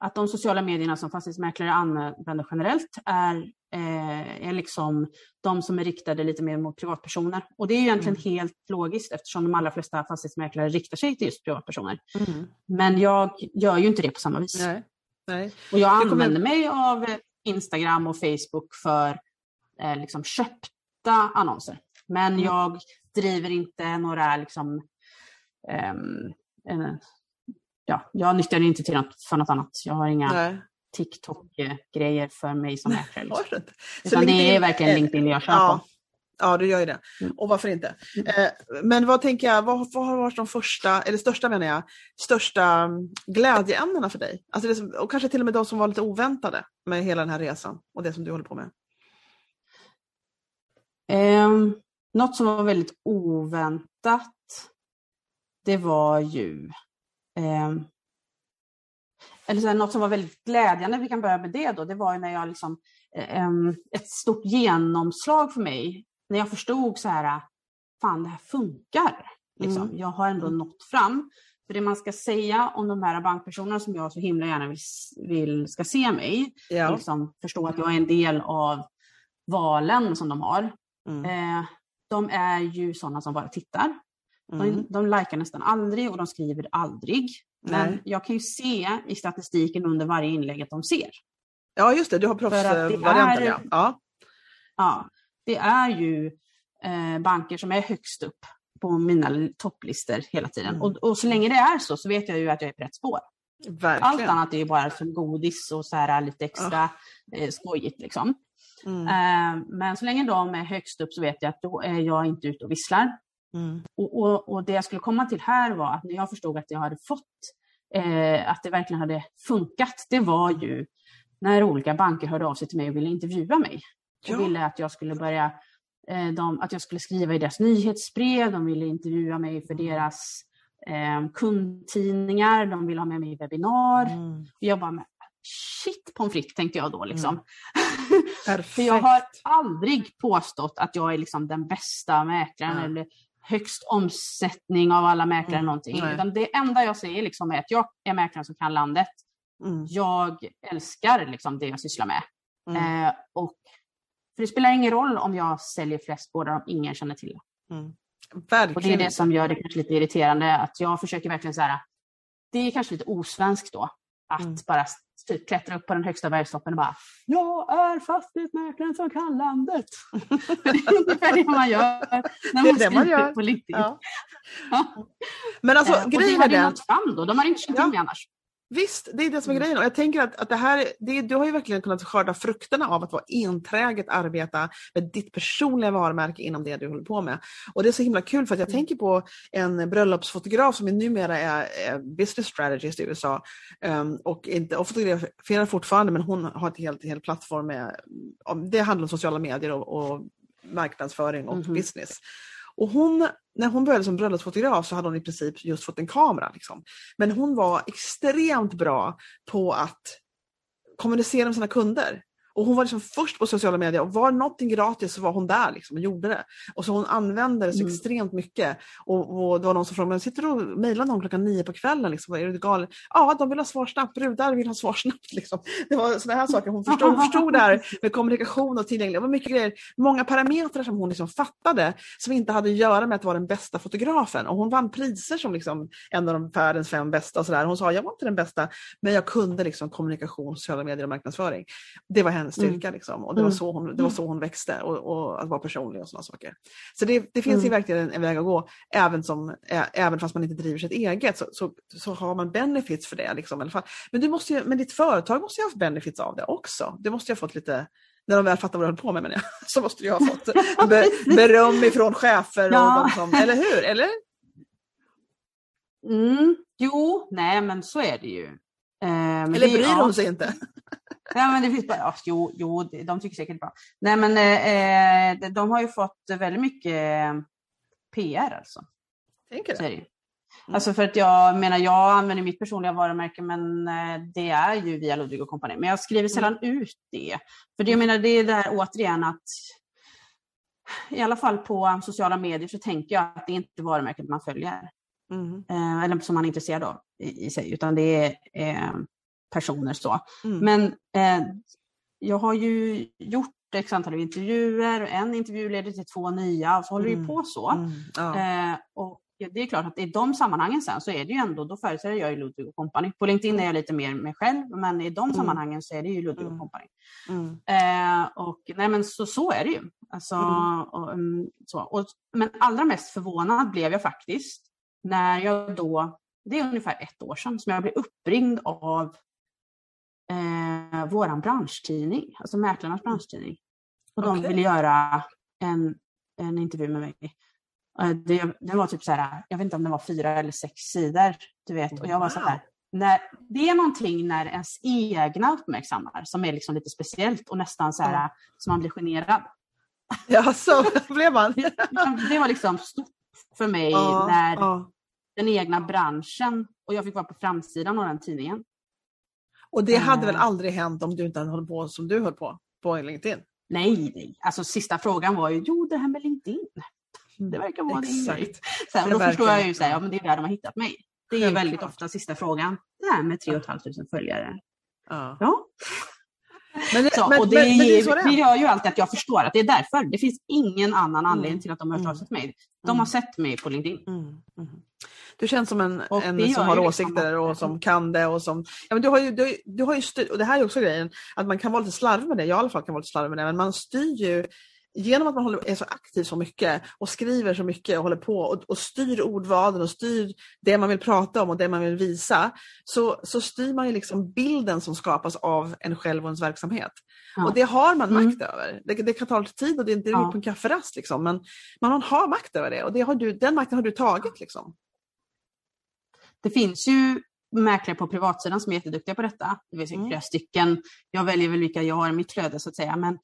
Speaker 3: att de sociala medierna som fastighetsmäklare använder generellt är, eh, är liksom de som är riktade lite mer mot privatpersoner. Och det är ju egentligen helt logiskt eftersom de allra flesta fastighetsmäklare riktar sig till just privatpersoner.
Speaker 2: Mm.
Speaker 3: Men jag gör ju inte det på samma vis.
Speaker 2: Nej. Nej.
Speaker 3: Och jag använder mig av eh, Instagram och Facebook för eh, liksom köpta annonser. Men
Speaker 2: Mm.
Speaker 3: jag driver inte några liksom, ehm, eh, ja, jag nyttjar det inte till något, för något annat. Jag har inga. TikTok-grejer för mig som mäklare. Liksom. Utan det
Speaker 2: LinkedIn-
Speaker 3: är verkligen
Speaker 2: eh,
Speaker 3: LinkedIn jag kör
Speaker 2: Ja.
Speaker 3: på.
Speaker 2: Ja, du gör ju det.
Speaker 3: Mm.
Speaker 2: Och varför inte? Eh, men vad tänker jag, vad, vad har varit de första, eller största menar jag, största mm, glädjeämnena för dig? Alltså det som, och kanske till och med de som var lite oväntade med hela den här resan och det som du håller på med.
Speaker 3: Ehm, något som var väldigt oväntat, det var ju eh, eller så här, något som var väldigt glädjande, vi kan börja med det då, det var när jag liksom, eh, ett stort genomslag för mig, när jag förstod så här, fan det här funkar. Liksom. Mm. Jag har ändå nått fram. För det man ska säga om de här bankpersonerna som jag så himla gärna vill, vill ska se mig, ja. liksom förstå att jag är en del av valen som de har. Mm. Eh, de är ju sådana som bara tittar. Mm. De, de likar nästan aldrig och de skriver aldrig. Men Nej. jag kan ju se i statistiken under varje inlägg att de ser.
Speaker 2: Ja just det, du har proffsvarianten ja. ja.
Speaker 3: Ja, det är ju eh, banker som är högst upp på mina topplistor hela tiden. Mm. Och, och, så länge det är så, så vet jag ju att jag är på rätt spår. Verkligen. Allt annat är ju bara som godis och så här lite extra oh. eh, skojigt. Liksom. Mm. Eh, men så länge de är högst upp så vet jag att då är jag inte ute och visslar. Mm. Och, och, och, det jag skulle komma till här var att när jag förstod att jag hade fått, eh, att det verkligen hade funkat, det var ju när olika banker hörde av sig till mig och ville intervjua mig. Och ville att jag skulle börja Eh, de, att jag skulle skriva i deras nyhetsbrev, de ville intervjua mig för deras eh, kundtidningar, de ville ha med mig i webbinar. Mm. Jag bara, men, shit pommes frites tänkte jag då liksom. Mm. för jag har aldrig påstått att jag är liksom den bästa mäklaren mm. eller högst omsättning av alla mäklare mm. någonting. Utan det enda jag säger liksom är att jag är mäklaren som kan landet. Mm. Jag älskar liksom det jag sysslar med. Mm. Eh, och för det spelar ingen roll om jag säljer flest gårdar om ingen känner till det. Mm. Och det är det som gör det kanske lite irriterande, att jag försöker verkligen så här, det är kanske lite osvenskt då, att mm. bara typ klättra upp på den högsta bergstoppen och bara Jag är fastighetsmäklaren som kan landet. det är ungefär det man gör när man det man gör. på LinkedIn. Ja.
Speaker 2: ja. Men alltså
Speaker 3: eh, grejen är den... fram då, de har inte känt till mig annars.
Speaker 2: Visst, det är det som är mm. grejen. Och jag tänker att, att det här, det, du har ju verkligen kunnat skörda frukterna av att vara enträget arbeta med ditt personliga varumärke inom det du håller på med. Och det är så himla kul för att jag mm. tänker på en bröllopsfotograf som numera är, är business strategist i USA um, och, inte, och fotograferar fortfarande men hon har ett helt, helt plattform med, det handlar om sociala medier och, och marknadsföring och mm business. Och hon, när hon började som bröllopsfotograf så hade hon i princip just fått en kamera. Liksom. Men hon var extremt bra på att kommunicera med sina kunder. Och hon var liksom först på sociala medier och var någonting gratis så var hon där liksom och gjorde det. Och så hon använde det så mm. extremt mycket. Och, och det var någon som frågade, men sitter du och mejlar någon klockan nio på kvällen? Liksom? Är du galen? Ja, de vill ha svar snabbt. Brudar vill ha svar snabbt. Liksom. Det var sådana här saker. Hon förstod, förstod det här med kommunikation och tillgänglighet. Det var mycket grejer, många parametrar som hon liksom fattade som inte hade att göra med att vara den bästa fotografen. Och hon vann priser som liksom en av de världens fem bästa. Och så där. Hon sa, jag var inte den bästa, men jag kunde liksom kommunikation, sociala medier och marknadsföring. Det var hennes styrka. Mm. Liksom. Och det, var mm. så hon, det var mm. så hon växte och, och att vara personlig och sådana saker. Så det, det finns mm. ju verkligen en, en, väg att gå, även, som, ä, även fast man inte driver sitt eget så, så, så har man benefits för det. Liksom, i alla fall. Men, du måste ju, men ditt företag måste ju ha haft benefits av det också. Det måste ju ha fått lite när de väl fattar vad du höll på med menar jag, så måste du ha fått be, beröm ifrån chefer och ja. de som, eller hur? Eller?
Speaker 3: Mm, jo, nej men så är det ju.
Speaker 2: Eh, eller bryr det, de sig inte?
Speaker 3: Ja, men det finns bara, jo, jo, de tycker säkert bra. Nej, men eh, de har ju fått väldigt mycket PR alltså.
Speaker 2: Tänker det? Mm.
Speaker 3: Alltså för att jag menar, jag använder mitt personliga varumärke men eh, det är ju via Ludvig och Company. Men jag skriver mm. sällan mm. ut det. För det, jag menar, det är där återigen att i alla fall på sociala medier så tänker jag att det är inte varumärket man följer. Mm. Eh, eller som man är intresserad av i, i sig, utan det är eh, personer. så. Mm. Men eh, jag har ju gjort x antal intervjuer, en intervju leder till två nya och så håller mm. vi på så. Mm. Ja. Eh, och det är klart att i de sammanhangen sen så är det ju ändå, då företräder jag ju Ludvig och Company. På LinkedIn är jag lite mer mig själv, men i de mm. sammanhangen så är det ju Ludvig och mm. Company. Mm. Eh, och nej men så, så är det ju. Alltså, mm. och, så. Och, men allra mest förvånad blev jag faktiskt när jag då, det är ungefär ett år sedan, som jag blev uppringd av eh, våran branschtidning, alltså Mäklarnas mm. branschtidning. Och de okay. ville göra en, en intervju med mig. Eh, det, det, var typ så här, jag vet inte om det var fyra eller sex sidor, du vet. Och jag var så här, när, det är någonting när ens egna uppmärksammar som är liksom lite speciellt och nästan så här, som man blir generad.
Speaker 2: Ja, så blev man.
Speaker 3: Det var liksom stort för mig
Speaker 2: Ja,
Speaker 3: när
Speaker 2: ja.
Speaker 3: den egna branschen och jag fick vara på framsidan av den tidningen.
Speaker 2: Och det hade
Speaker 3: Eh.
Speaker 2: väl aldrig hänt om du inte hade hållit på som du höll på på LinkedIn?
Speaker 3: Nej, nej. Alltså sista frågan var ju, jo det här med LinkedIn. Det verkar vara din grej.
Speaker 2: Det
Speaker 3: då förstår jag ju så här, ja men det är där de har hittat mig. Det är
Speaker 2: Självklart.
Speaker 3: väldigt ofta sista frågan. Det här med 3 500 följare.
Speaker 2: Ja.
Speaker 3: Ja.
Speaker 2: Men, det-
Speaker 3: Så,
Speaker 2: men,
Speaker 3: och det,
Speaker 2: men, men
Speaker 3: ger,
Speaker 2: så det
Speaker 3: det gör ju alltid att jag förstår att det är därför. Det finns ingen annan anledning till att de har hört av sig till mig. De har
Speaker 2: Mm.
Speaker 3: sett mig på LinkedIn.
Speaker 2: Mm, mm. Du känns som en,
Speaker 3: Och
Speaker 2: en som har
Speaker 3: ju
Speaker 2: åsikter
Speaker 3: liksom
Speaker 2: och som kan det och som... Ja, men du har ju, du, du har ju styr, och det här är också grejen, att man kan vara lite slarvig med det, jag i alla fall kan vara lite slarvig med det, men man styr ju Genom att man håller, är så aktiv så mycket och skriver så mycket och håller på och, och styr ordvaden och styr det man vill prata om och det man vill visa, så, så styr man ju liksom bilden som skapas av en själv och ens verksamhet.
Speaker 3: Ja.
Speaker 2: Och det har man
Speaker 3: Mm.
Speaker 2: makt över. Det, det kan ta lite tid och det är inte
Speaker 3: Ja.
Speaker 2: på en kafferast liksom, men man har makt över det och det har du, den makten har du tagit. Liksom.
Speaker 3: Det finns ju mäklare på privatsidan som är jätteduktiga på detta. Det finns ju
Speaker 2: Mm.
Speaker 3: flera stycken. Jag väljer väl vilka jag har i mitt flöde så att säga. Men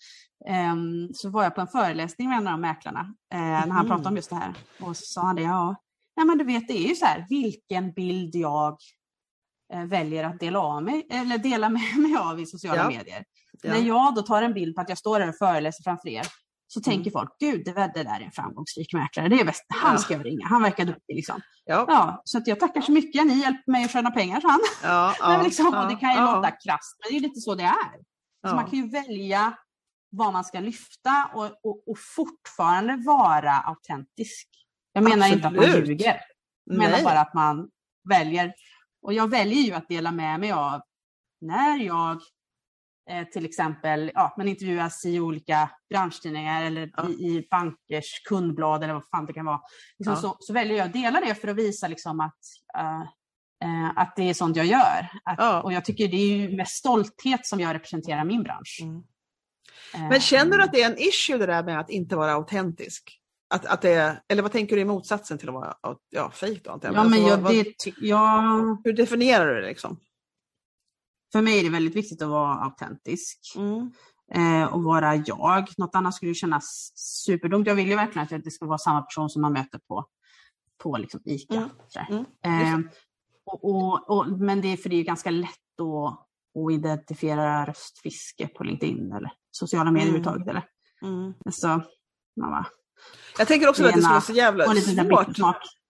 Speaker 3: ehm, så var jag på en föreläsning med en av de mäklarna eh, när han
Speaker 2: Mhm.
Speaker 3: pratade om just det här. Och så sa han det, ja, ja men du vet det är ju så här, vilken bild jag eh, väljer att dela, av mig, eller dela med mig av i sociala
Speaker 2: Ja.
Speaker 3: medier.
Speaker 2: Ja.
Speaker 3: När jag då tar en bild på att jag står här och föreläser framför er så
Speaker 2: Mm.
Speaker 3: tänker folk, gud det, där är en framgångsrik mäklare, det är bäst. han ska jag ringa, han verkar duktig. Liksom.
Speaker 2: Ja,
Speaker 3: Ja, så jag tackar så mycket, ni hjälper mig att tjäna pengar, han.
Speaker 2: ja,
Speaker 3: Men liksom,
Speaker 2: ja,
Speaker 3: det kan ju
Speaker 2: ja,
Speaker 3: låta krasst, men det är lite så det är. Så man kan ju välja vad man ska lyfta och, och, och fortfarande vara autentisk. Jag menar inte att man
Speaker 2: Absolut.
Speaker 3: ljuger, jag menar
Speaker 2: Nej.
Speaker 3: bara att man väljer. Och jag väljer ju att dela med mig av när jag till exempel ja, men intervjuas i olika branschtidningar eller
Speaker 2: Ja.
Speaker 3: i, i bankers kundblad eller vad fan det kan vara. Liksom
Speaker 2: Ja.
Speaker 3: så, så väljer jag att dela det för att visa liksom att, eh, eh, att det är sånt jag gör. Att. Och jag tycker det är ju med stolthet som jag representerar min bransch.
Speaker 2: Mm.
Speaker 3: Eh,
Speaker 2: Men känner du att det är en issue det där med att inte vara autentisk? Att, att det eller vad tänker du i motsatsen till att vara ja, fejk då?
Speaker 3: Ja, men
Speaker 2: Alltså,
Speaker 3: jag,
Speaker 2: vad, vad,
Speaker 3: det, ty- jag,
Speaker 2: hur definierar du det liksom?
Speaker 3: För mig är det väldigt viktigt att vara autentisk.
Speaker 2: Mm.
Speaker 3: eh, och vara jag. Något annat skulle ju kännas superdumt. Jag vill ju verkligen att det ska vara samma person som man möter på, på liksom ICA.
Speaker 2: Mm. Mm.
Speaker 3: Eh, och, och, och, men det är för det är ganska lätt att, att identifiera röstfiske på LinkedIn eller sociala medier
Speaker 2: Mm.
Speaker 3: överhuvudtaget. Eller?
Speaker 2: Mm.
Speaker 3: Så, man bara,
Speaker 2: Jag tänker också att det skulle vara så jävla svårt.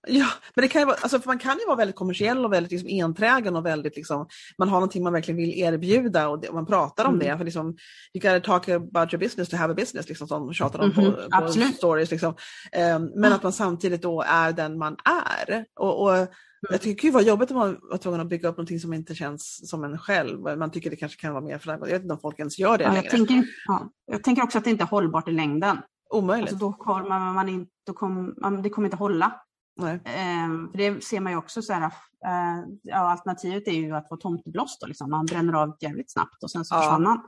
Speaker 2: Ja, men det kan ju vara, alltså, för man kan ju vara väldigt kommersiell och väldigt liksom, enträgen och väldigt liksom, man har någonting man verkligen vill erbjuda och, det, och man pratar om
Speaker 3: Mm.
Speaker 2: det. För liksom, you gotta talk about your business to have a business, liksom, som de tjatar om
Speaker 3: Mhm,
Speaker 2: på, på
Speaker 3: absolut.
Speaker 2: stories. Liksom. Ehm, men att man samtidigt då är den man är. Och, och jag tycker det var jobbigt om man var tvungen att bygga upp någonting som inte känns som en själv. Man tycker det kanske kan vara mer för Jag vet inte om folk ens gör det
Speaker 3: Ja,
Speaker 2: längre.
Speaker 3: jag, tänker, ja, jag tänker också att det inte är hållbart i längden.
Speaker 2: Omöjligt.
Speaker 3: Alltså, då kommer man, man in, då kommer, man, det kommer inte hålla.
Speaker 2: Nej.
Speaker 3: Ehm, för det ser man ju också så här, eh, ja, alternativet är ju att vara tomteblåst då, liksom. Man bränner av jävligt snabbt och sen så
Speaker 2: Ja.
Speaker 3: försvann man.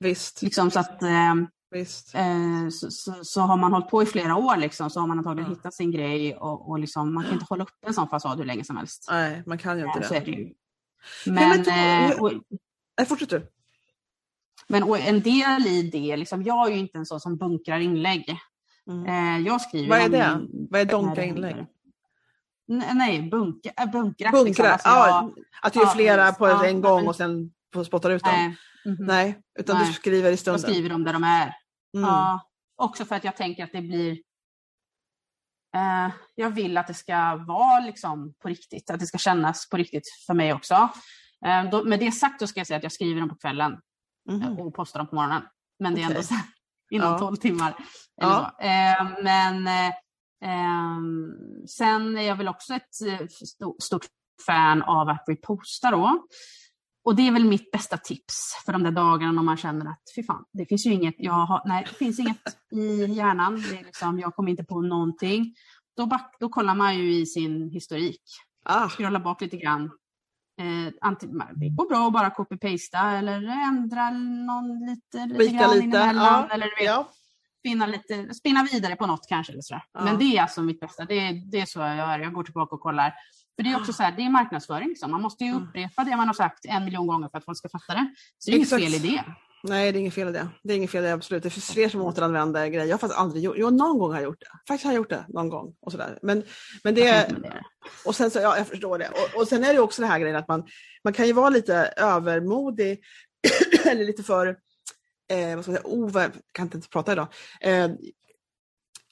Speaker 2: Visst,
Speaker 3: Liksom, så, att, ehm,
Speaker 2: visst.
Speaker 3: eh, så, så, så har man hållit på i flera år liksom, så har man antagligen
Speaker 2: Ja.
Speaker 3: hittat sin grej och, och liksom, man kan inte hålla upp en sån fasad hur länge som helst.
Speaker 2: Nej, man kan ju inte
Speaker 3: Eh, så
Speaker 2: det.
Speaker 3: det
Speaker 2: men
Speaker 3: Men,
Speaker 2: då-
Speaker 3: eh,
Speaker 2: Nej, fortsätt du.
Speaker 3: men en del i det, liksom, jag är ju inte en sån som bunkrar inlägg.
Speaker 2: Mm.
Speaker 3: Eh, jag skriver
Speaker 2: Vad är det?
Speaker 3: min-
Speaker 2: Vad är donka inlägg?
Speaker 3: Nej, bunkra, äh, bunkra.
Speaker 2: Bunkra,
Speaker 3: liksom. Alltså,
Speaker 2: ja,
Speaker 3: jag-
Speaker 2: att du gör flera på
Speaker 3: Ja,
Speaker 2: en gång och sen spottar ut dem?
Speaker 3: nej, mhm.
Speaker 2: Nej, utan
Speaker 3: Nej.
Speaker 2: du skriver i
Speaker 3: jag
Speaker 2: stunden?
Speaker 3: skriver om där de är.
Speaker 2: Mm.
Speaker 3: Ja, också för att jag tänker att det blir... Eh, jag vill att det ska vara liksom på riktigt, att det ska kännas på riktigt för mig också. Eh, då, med det sagt så ska jag säga att jag skriver dem på kvällen
Speaker 2: Mhm.
Speaker 3: och postar dem på morgonen. Men det är ändå så här, inom
Speaker 2: Ja.
Speaker 3: 12 timmar.
Speaker 2: Ja.
Speaker 3: Eh, men eh, sen är jag väl också ett eh, sto- stort fan av att reposta då. Och det är väl mitt bästa tips för de där dagarna när man känner att fy fan, det finns ju inget, jag har, nej, det finns inget i hjärnan, det är liksom, jag kommer inte på någonting. Då, back, då kollar man ju i sin historik,
Speaker 2: Ah,
Speaker 3: scrollar bak lite grann. Eh, det går bra att bara copy-pasta eller ändra någon lite, lite grann
Speaker 2: lite, ja,
Speaker 3: Eller du vet,
Speaker 2: ja.
Speaker 3: spinna, lite, spinna vidare på något kanske. Eller sådär.
Speaker 2: Ja.
Speaker 3: Men det är alltså mitt bästa. Det det är så jag gör. Jag går tillbaka och kollar. För det är också så här, det är marknadsföring. Liksom. Man måste ju
Speaker 2: Mm.
Speaker 3: upprepa det man har sagt en miljon gånger för att folk ska fatta det. Så det är inget fel i det.
Speaker 2: Nej, det är inget fel i det. Det är inget fel i det, absolut. Det finns fler som återanvänder grejer. Jag har faktiskt aldrig gjort Jo, någon gång har jag gjort det. Faktiskt har jag gjort det någon gång. Och, sådär. Men, men det, och sen så, ja, jag förstår det. Och, och sen är det också det här grejen att man, man kan ju vara lite övermodig eller lite för, eh, vad ska jag säga, over, kan inte ens prata idag. Eh,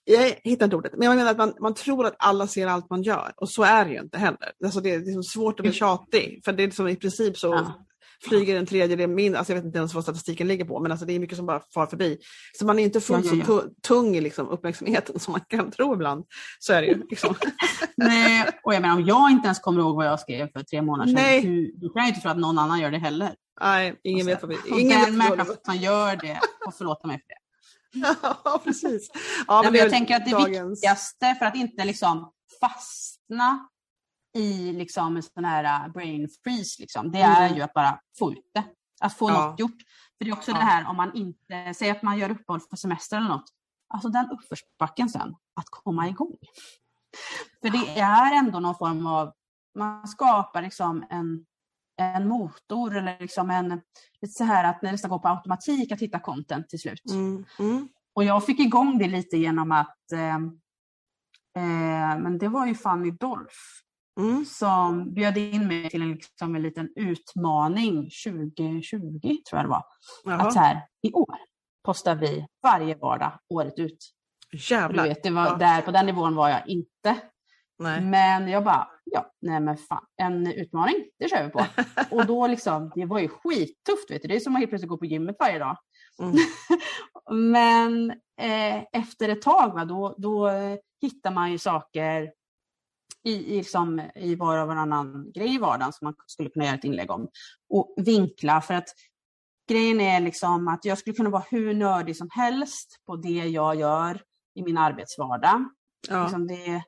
Speaker 2: jag hittar inte ordet, men jag menar att man, man tror att alla ser allt man gör och så är det ju inte heller. Alltså det är liksom svårt att bli tjatig för det är liksom i princip så ja. Flyger en tredjedel min, alltså jag vet inte ens vad statistiken ligger på, men alltså det är mycket som bara far förbi. Så man är inte fullt ja, ja, så tung i liksom uppmärksamheten som man kan tro ibland. Så är det ju. Liksom.
Speaker 3: Nej, och jag menar om jag inte ens kommer ihåg vad jag skrev för tre månader sedan, Nej. Hur, då kan jag inte tro att någon annan gör det heller.
Speaker 2: Nej, ingen vet vad vi...
Speaker 3: Ingen den människan som gör det får förlåta mig för det.
Speaker 2: ja, precis. Ja,
Speaker 3: men jag tänker att det dagens... viktigaste för att inte liksom fastna i liksom en sån här uh, brain freeze, liksom, det är mm. ju att bara få ut det. Att få ja. något gjort. För det är också ja. det här om man inte, säger att man gör uppehåll för semester eller något, alltså den uppförsbacken sen, att komma igång. För det är ändå någon form av, man skapar liksom en en motor eller liksom en, lite så här att det nästan går på automatik att hitta content till slut. Mm, mm. Och jag fick igång det lite genom att, eh, eh, men det var ju Fanny Dolph mm. som bjöd in mig till en, liksom en liten utmaning 2020 tror jag det var. Jaha. Att så här, i år postar vi varje vardag året ut.
Speaker 2: Jävlar.
Speaker 3: Du vet, det var ja. där, på den nivån var jag inte. Nej. Men jag bara, ja, nej men fan, en utmaning, det kör vi på. och då liksom, det var ju skittufft, vet du. det är som att helt plötsligt gå på gymmet varje dag. Mm. men eh, efter ett tag, va, då, då hittar man ju saker i, i, liksom, i var och varannan grej i vardagen som man skulle kunna göra ett inlägg om. Och vinkla, för att grejen är liksom att jag skulle kunna vara hur nördig som helst på det jag gör i min arbetsvardag. Ja. Liksom det,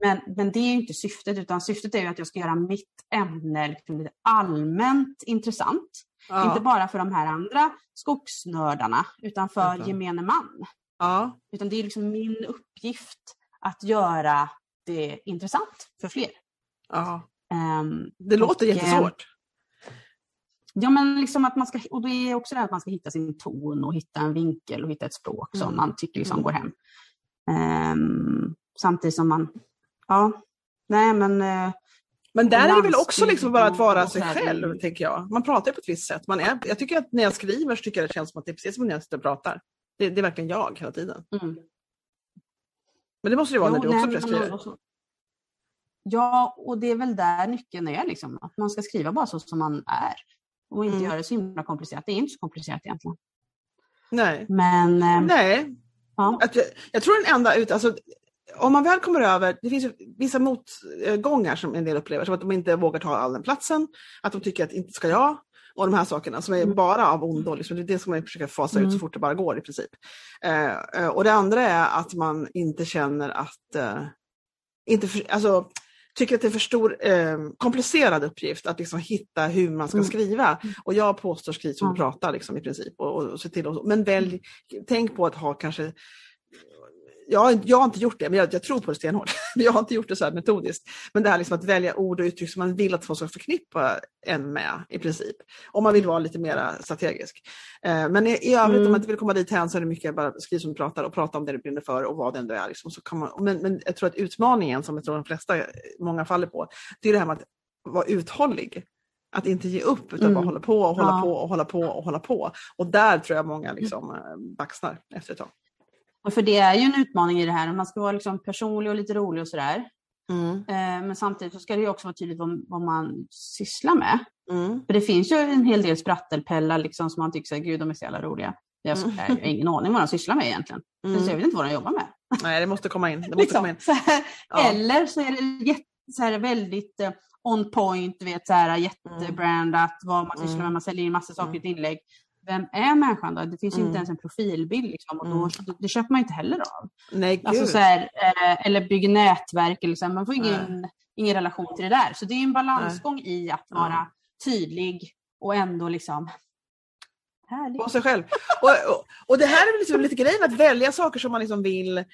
Speaker 3: men, men det är inte syftet, utan syftet är ju att jag ska göra mitt ämne liksom lite allmänt intressant. Ja. Inte bara för de här andra skogsnördarna, utan för gemene man. Ja. Utan det är liksom min uppgift att göra det intressant för fler.
Speaker 2: Ja. Um, det låter och, jättesvårt.
Speaker 3: Ja, men liksom att man ska, och det är också det att man ska hitta sin ton och hitta en vinkel och hitta ett språk som mm. man tycker liksom mm. går hem. Um, samtidigt som man Ja, nej men... Eh,
Speaker 2: men där är det väl också liksom bara att vara sig själv, tänker jag. Man pratar på ett visst sätt. Man är, jag tycker att när jag skriver så tycker jag det känns som att det är precis som när jag sitter och pratar. Det, det är verkligen jag hela tiden. Mm. Men det måste det vara jo, när du också preskriver.
Speaker 3: Ja, och det är väl där nyckeln är, liksom, att man ska skriva bara så som man är. Och inte mm. göra det så himla komplicerat. Det är inte så komplicerat egentligen.
Speaker 2: Nej.
Speaker 3: Men, eh,
Speaker 2: Nej. Ja. Att jag, jag tror den enda ut, alltså, om man väl kommer över, det finns vissa motgångar som en del upplever, som att de inte vågar ta all den platsen, att de tycker att inte ska jag, och de här sakerna som är mm. bara av ondo. Liksom. Det är det som man försöker fasa mm. ut så fort det bara går i princip. Eh, eh, och det andra är att man inte känner att, eh, inte för, alltså, tycker att det är för stor eh, komplicerad uppgift att liksom hitta hur man ska mm. skriva. Och jag påstår skriv som du pratar liksom, i princip. Och, och, och se till och, men välj, tänk på att ha kanske jag, jag har inte gjort det, men jag, jag tror på det stenhårt. jag har inte gjort det så här metodiskt. Men det här liksom att välja ord och uttryck som man vill att folk ska förknippa en med i princip. Om man vill vara lite mer strategisk. Eh, men i, i övrigt mm. om man inte vill komma dit hän så är det mycket bara skriv som du pratar och prata om det du brinner för och vad det ändå är. Liksom, så kan man, men, men jag tror att utmaningen som jag tror de flesta, många faller på, det är det här med att vara uthållig. Att inte ge upp utan mm. bara hålla på och hålla ja. på och hålla på och hålla på. Och där tror jag många liksom eh, baxnar efter ett tag.
Speaker 3: Och för det är ju en utmaning i det här, man ska vara liksom personlig och lite rolig och sådär. Mm. Eh, men samtidigt så ska det också vara tydligt vad, vad man sysslar med. Mm. För det finns ju en hel del sprattelpellar liksom, som man tycker så gud de är så jävla roliga. Jag, mm. har ingen aning vad de sysslar med egentligen. Mm. Så jag vet inte vad de jobbar med.
Speaker 2: Nej, det måste komma in. Det måste liksom, komma in.
Speaker 3: Så här, ja. Eller så är det jätte, så här, väldigt uh, on point, vet, så här, jättebrandat, vad man sysslar med, man säljer in massa saker i ett inlägg vem är människan då? Det finns mm. inte ens en profilbild liksom, och då, mm. det köper man inte heller av.
Speaker 2: Nej,
Speaker 3: alltså, så här, eh, eller bygger nätverk, eller så här, man får ingen, ingen relation till det där. Så det är en balansgång Nej. i att vara ja. tydlig och ändå liksom
Speaker 2: härlig. På sig själv. och, och, och, det här är liksom lite grejen, att välja saker som man liksom vill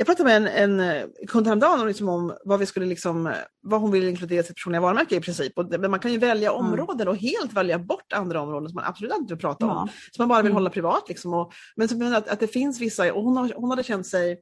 Speaker 2: Jag pratade med en, en kund häromdagen liksom om vad, vi skulle liksom, vad hon vill inkludera i sitt personliga varumärke i princip. Och det, man kan ju välja
Speaker 3: Mm.
Speaker 2: områden och helt välja bort andra områden som man absolut inte vill prata om.
Speaker 3: Ja.
Speaker 2: Som man bara vill
Speaker 3: Mm.
Speaker 2: hålla privat. Liksom. Och, men men att, att det finns vissa, och hon, har, hon hade känt sig,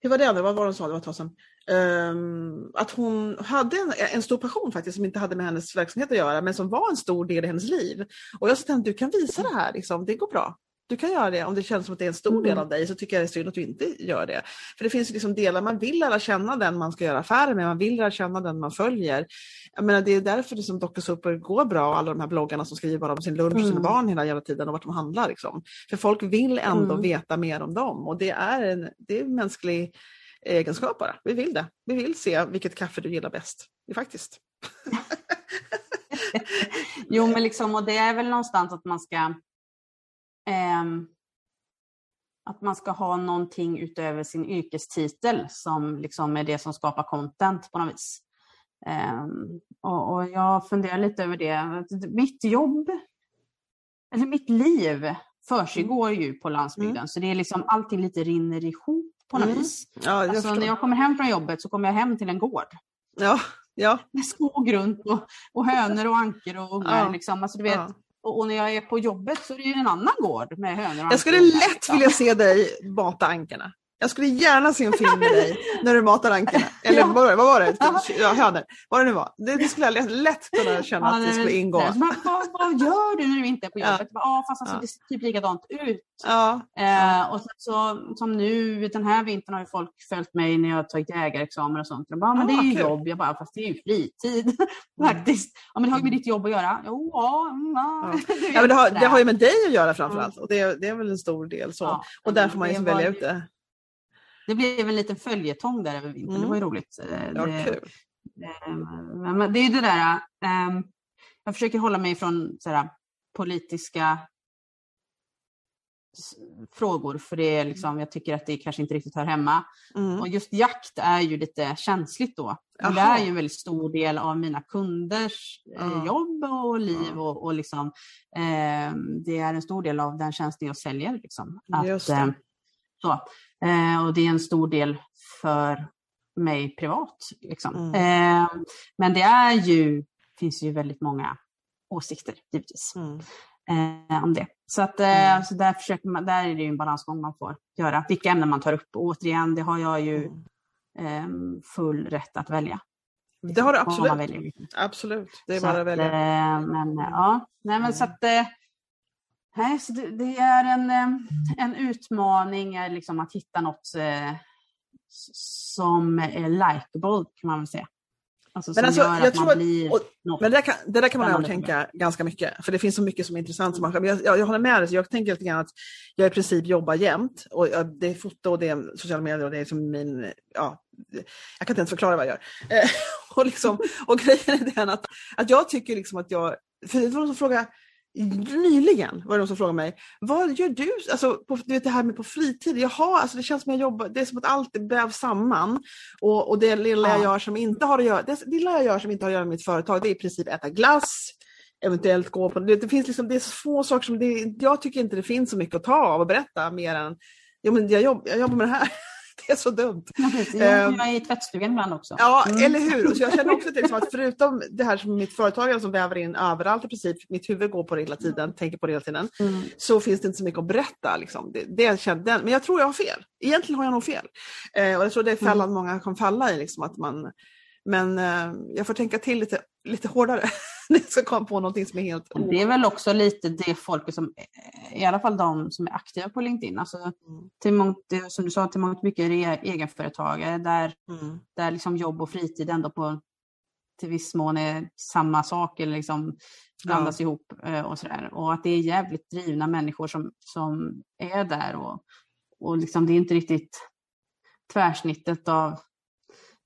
Speaker 2: hur var det nu, vad var det hon sa, det var ett tag sedan. Ehm, att hon hade en, en stor passion faktiskt som inte hade med hennes verksamhet att göra men som var en stor del i hennes liv. Och jag sa till henne, du kan visa det här, liksom. det går bra. Du kan göra det om det känns som att det är en stor del
Speaker 3: Mm.
Speaker 2: av dig så tycker jag det är synd att du inte gör det. För det finns liksom delar, man vill lära känna den man ska göra affärer med, man vill lära känna den man följer. Jag menar, det är därför det som Dokusåpor går bra, alla de här bloggarna som skriver bara om sin lunch och sina
Speaker 3: Mm.
Speaker 2: barn hela jävla tiden och vart de handlar. Liksom. För folk vill ändå
Speaker 3: Mm.
Speaker 2: veta mer om dem och det är en, det är en mänsklig egenskap bara. Vi vill det. Vi vill se vilket kaffe du gillar bäst. Faktiskt.
Speaker 3: Jo, men liksom, och det är väl någonstans att man ska att man ska ha någonting utöver sin yrkestitel som liksom är det som skapar content på något vis. Ehm, och, jag funderar lite över det. Mitt jobb, eller mitt liv försiggår ju på landsbygden så det är liksom allting lite rinner ihop på något
Speaker 2: Mm.
Speaker 3: vis.
Speaker 2: Ja, jag
Speaker 3: Alltså, när jag kommer hem från jobbet så kommer jag hem till en gård
Speaker 2: ja, ja,
Speaker 3: med skog runt och, och hönor och ankor och ungar.
Speaker 2: Ja.
Speaker 3: Liksom. Alltså, du vet,
Speaker 2: ja.
Speaker 3: Och, när jag är på jobbet så är det ju en annan gård med hönor och.
Speaker 2: Jag skulle lätt vilja se dig mata ankorna. Jag skulle gärna se en film med dig när du matar ankorna. Eller
Speaker 3: Ja.
Speaker 2: vad var det? Vad var det? Ja, hönor. Vad det nu var. Det, det skulle jag lätt, lätt kunna känna
Speaker 3: Ja,
Speaker 2: att det skulle ingå.
Speaker 3: så bara, vad, vad gör du när du inte är på jobbet? Ja, ah, fast alltså,
Speaker 2: Ja.
Speaker 3: det ser typ likadant ut.
Speaker 2: Ja,
Speaker 3: Eh, och så, som nu, den här vintern har ju folk följt mig när jag har tagit jägarexamen och sånt. De bara, "Ja, men
Speaker 2: Ah,
Speaker 3: det är ju
Speaker 2: kul.
Speaker 3: jobb. Jag bara, fast det är ju fritid faktiskt. Ja, men det har ju med ditt jobb att göra. Jo, ja. mm, ja.
Speaker 2: Men det, har, det har ju med dig att göra framförallt. Och det, det är väl en stor del så. Och där får man ju
Speaker 3: det
Speaker 2: liksom välja ut det.
Speaker 3: Det blev en liten följetong där över vintern.
Speaker 2: Mm.
Speaker 3: Det var ju roligt. Eh,
Speaker 2: Ja,
Speaker 3: det,
Speaker 2: kul.
Speaker 3: eh, men- det är ju det där, eh, jag försöker hålla mig från sådär, politiska frågor för det är liksom, jag tycker att det kanske inte riktigt hör hemma.
Speaker 2: Mm.
Speaker 3: Och just jakt är ju lite känsligt då. Det är ju en väldigt stor del av mina kunders
Speaker 2: Ja.
Speaker 3: jobb och liv
Speaker 2: Ja.
Speaker 3: och, och liksom, eh, det är en stor del av den tjänsten jag säljer. Liksom.
Speaker 2: Just det.
Speaker 3: eh, så. Eh, och det är en stor del för mig privat. Liksom.
Speaker 2: Mm.
Speaker 3: Eh, men det är ju, finns ju väldigt många åsikter givetvis
Speaker 2: Mm.
Speaker 3: eh, om det. Så, att, eh,
Speaker 2: Mm.
Speaker 3: så där, försöker man, där är det en balansgång man får göra. Vilka ämnen man tar upp. Och återigen, det har jag ju
Speaker 2: Mm.
Speaker 3: eh, full rätt att välja.
Speaker 2: Det har du absolut. Absolut. Det är bara att välja.
Speaker 3: eh, men eh, ja, nej men så att eh, nej, så det, det är en, eh, en utmaning liksom att hitta något eh, som är likeable kan man väl säga. Alltså,
Speaker 2: Men alltså, jag tror att- och-. Men det där kan, det där kan man övertänka ganska mycket. För det finns så mycket som är intressant. Som man, jag, jag, jag håller med dig. Jag tänker lite grann att jag i princip jobbar jämt. Och jag, det är foto och det är sociala medier och det är som min... Ja, jag kan inte ens förklara vad jag gör. Eh, och, liksom, och grejen är den att, att jag tycker liksom att jag... För det var någon som frågade Nyligen var det någon som frågade mig, vad gör du? Alltså, på, du vet det här med på fritid, jaha, alltså det känns som jag jobbar, det är som att allt vävs samman. Och, och det lilla jag
Speaker 3: Ja.
Speaker 2: gör som inte har att göra, det lilla jag gör som inte har att göra med mitt företag, det är i princip äta glass, eventuellt gå på, det, det finns liksom, det är så få saker som, det, jag tycker inte det finns så mycket att ta av och berätta mer än, jo men jag, jobb, jag jobbar med det här. Är så dumt.
Speaker 3: Ja, precis.
Speaker 2: ehm,
Speaker 3: Jag är i tvättstugan ibland också.
Speaker 2: Ja,
Speaker 3: Mm.
Speaker 2: eller hur? Och Så jag känner också att, liksom att förutom det här som mitt företag som väver in överallt i princip, mitt huvud går på det hela tiden, tänker på det hela tiden,
Speaker 3: Mm.
Speaker 2: så finns det inte så mycket att berätta. Liksom. Det, det kände, men jag tror jag har fel. Egentligen har jag nog fel. Eh, och jag tror det är fällan många kan falla i. Liksom, att man, men eh, jag får tänka till lite, lite hårdare jag ska komma på någonting som är helt...
Speaker 3: Det är väl också lite det folket som, i alla fall de som är aktiva på LinkedIn, alltså
Speaker 2: Mm.
Speaker 3: till mångt, som du sa, till mångt mycket är det egenföretagare där,
Speaker 2: Mm.
Speaker 3: där liksom jobb och fritid ändå på till viss mån är samma sak eller liksom blandas ihop eh, och sådär. Och att det är jävligt drivna människor som, som är där och, och liksom det är inte riktigt tvärsnittet av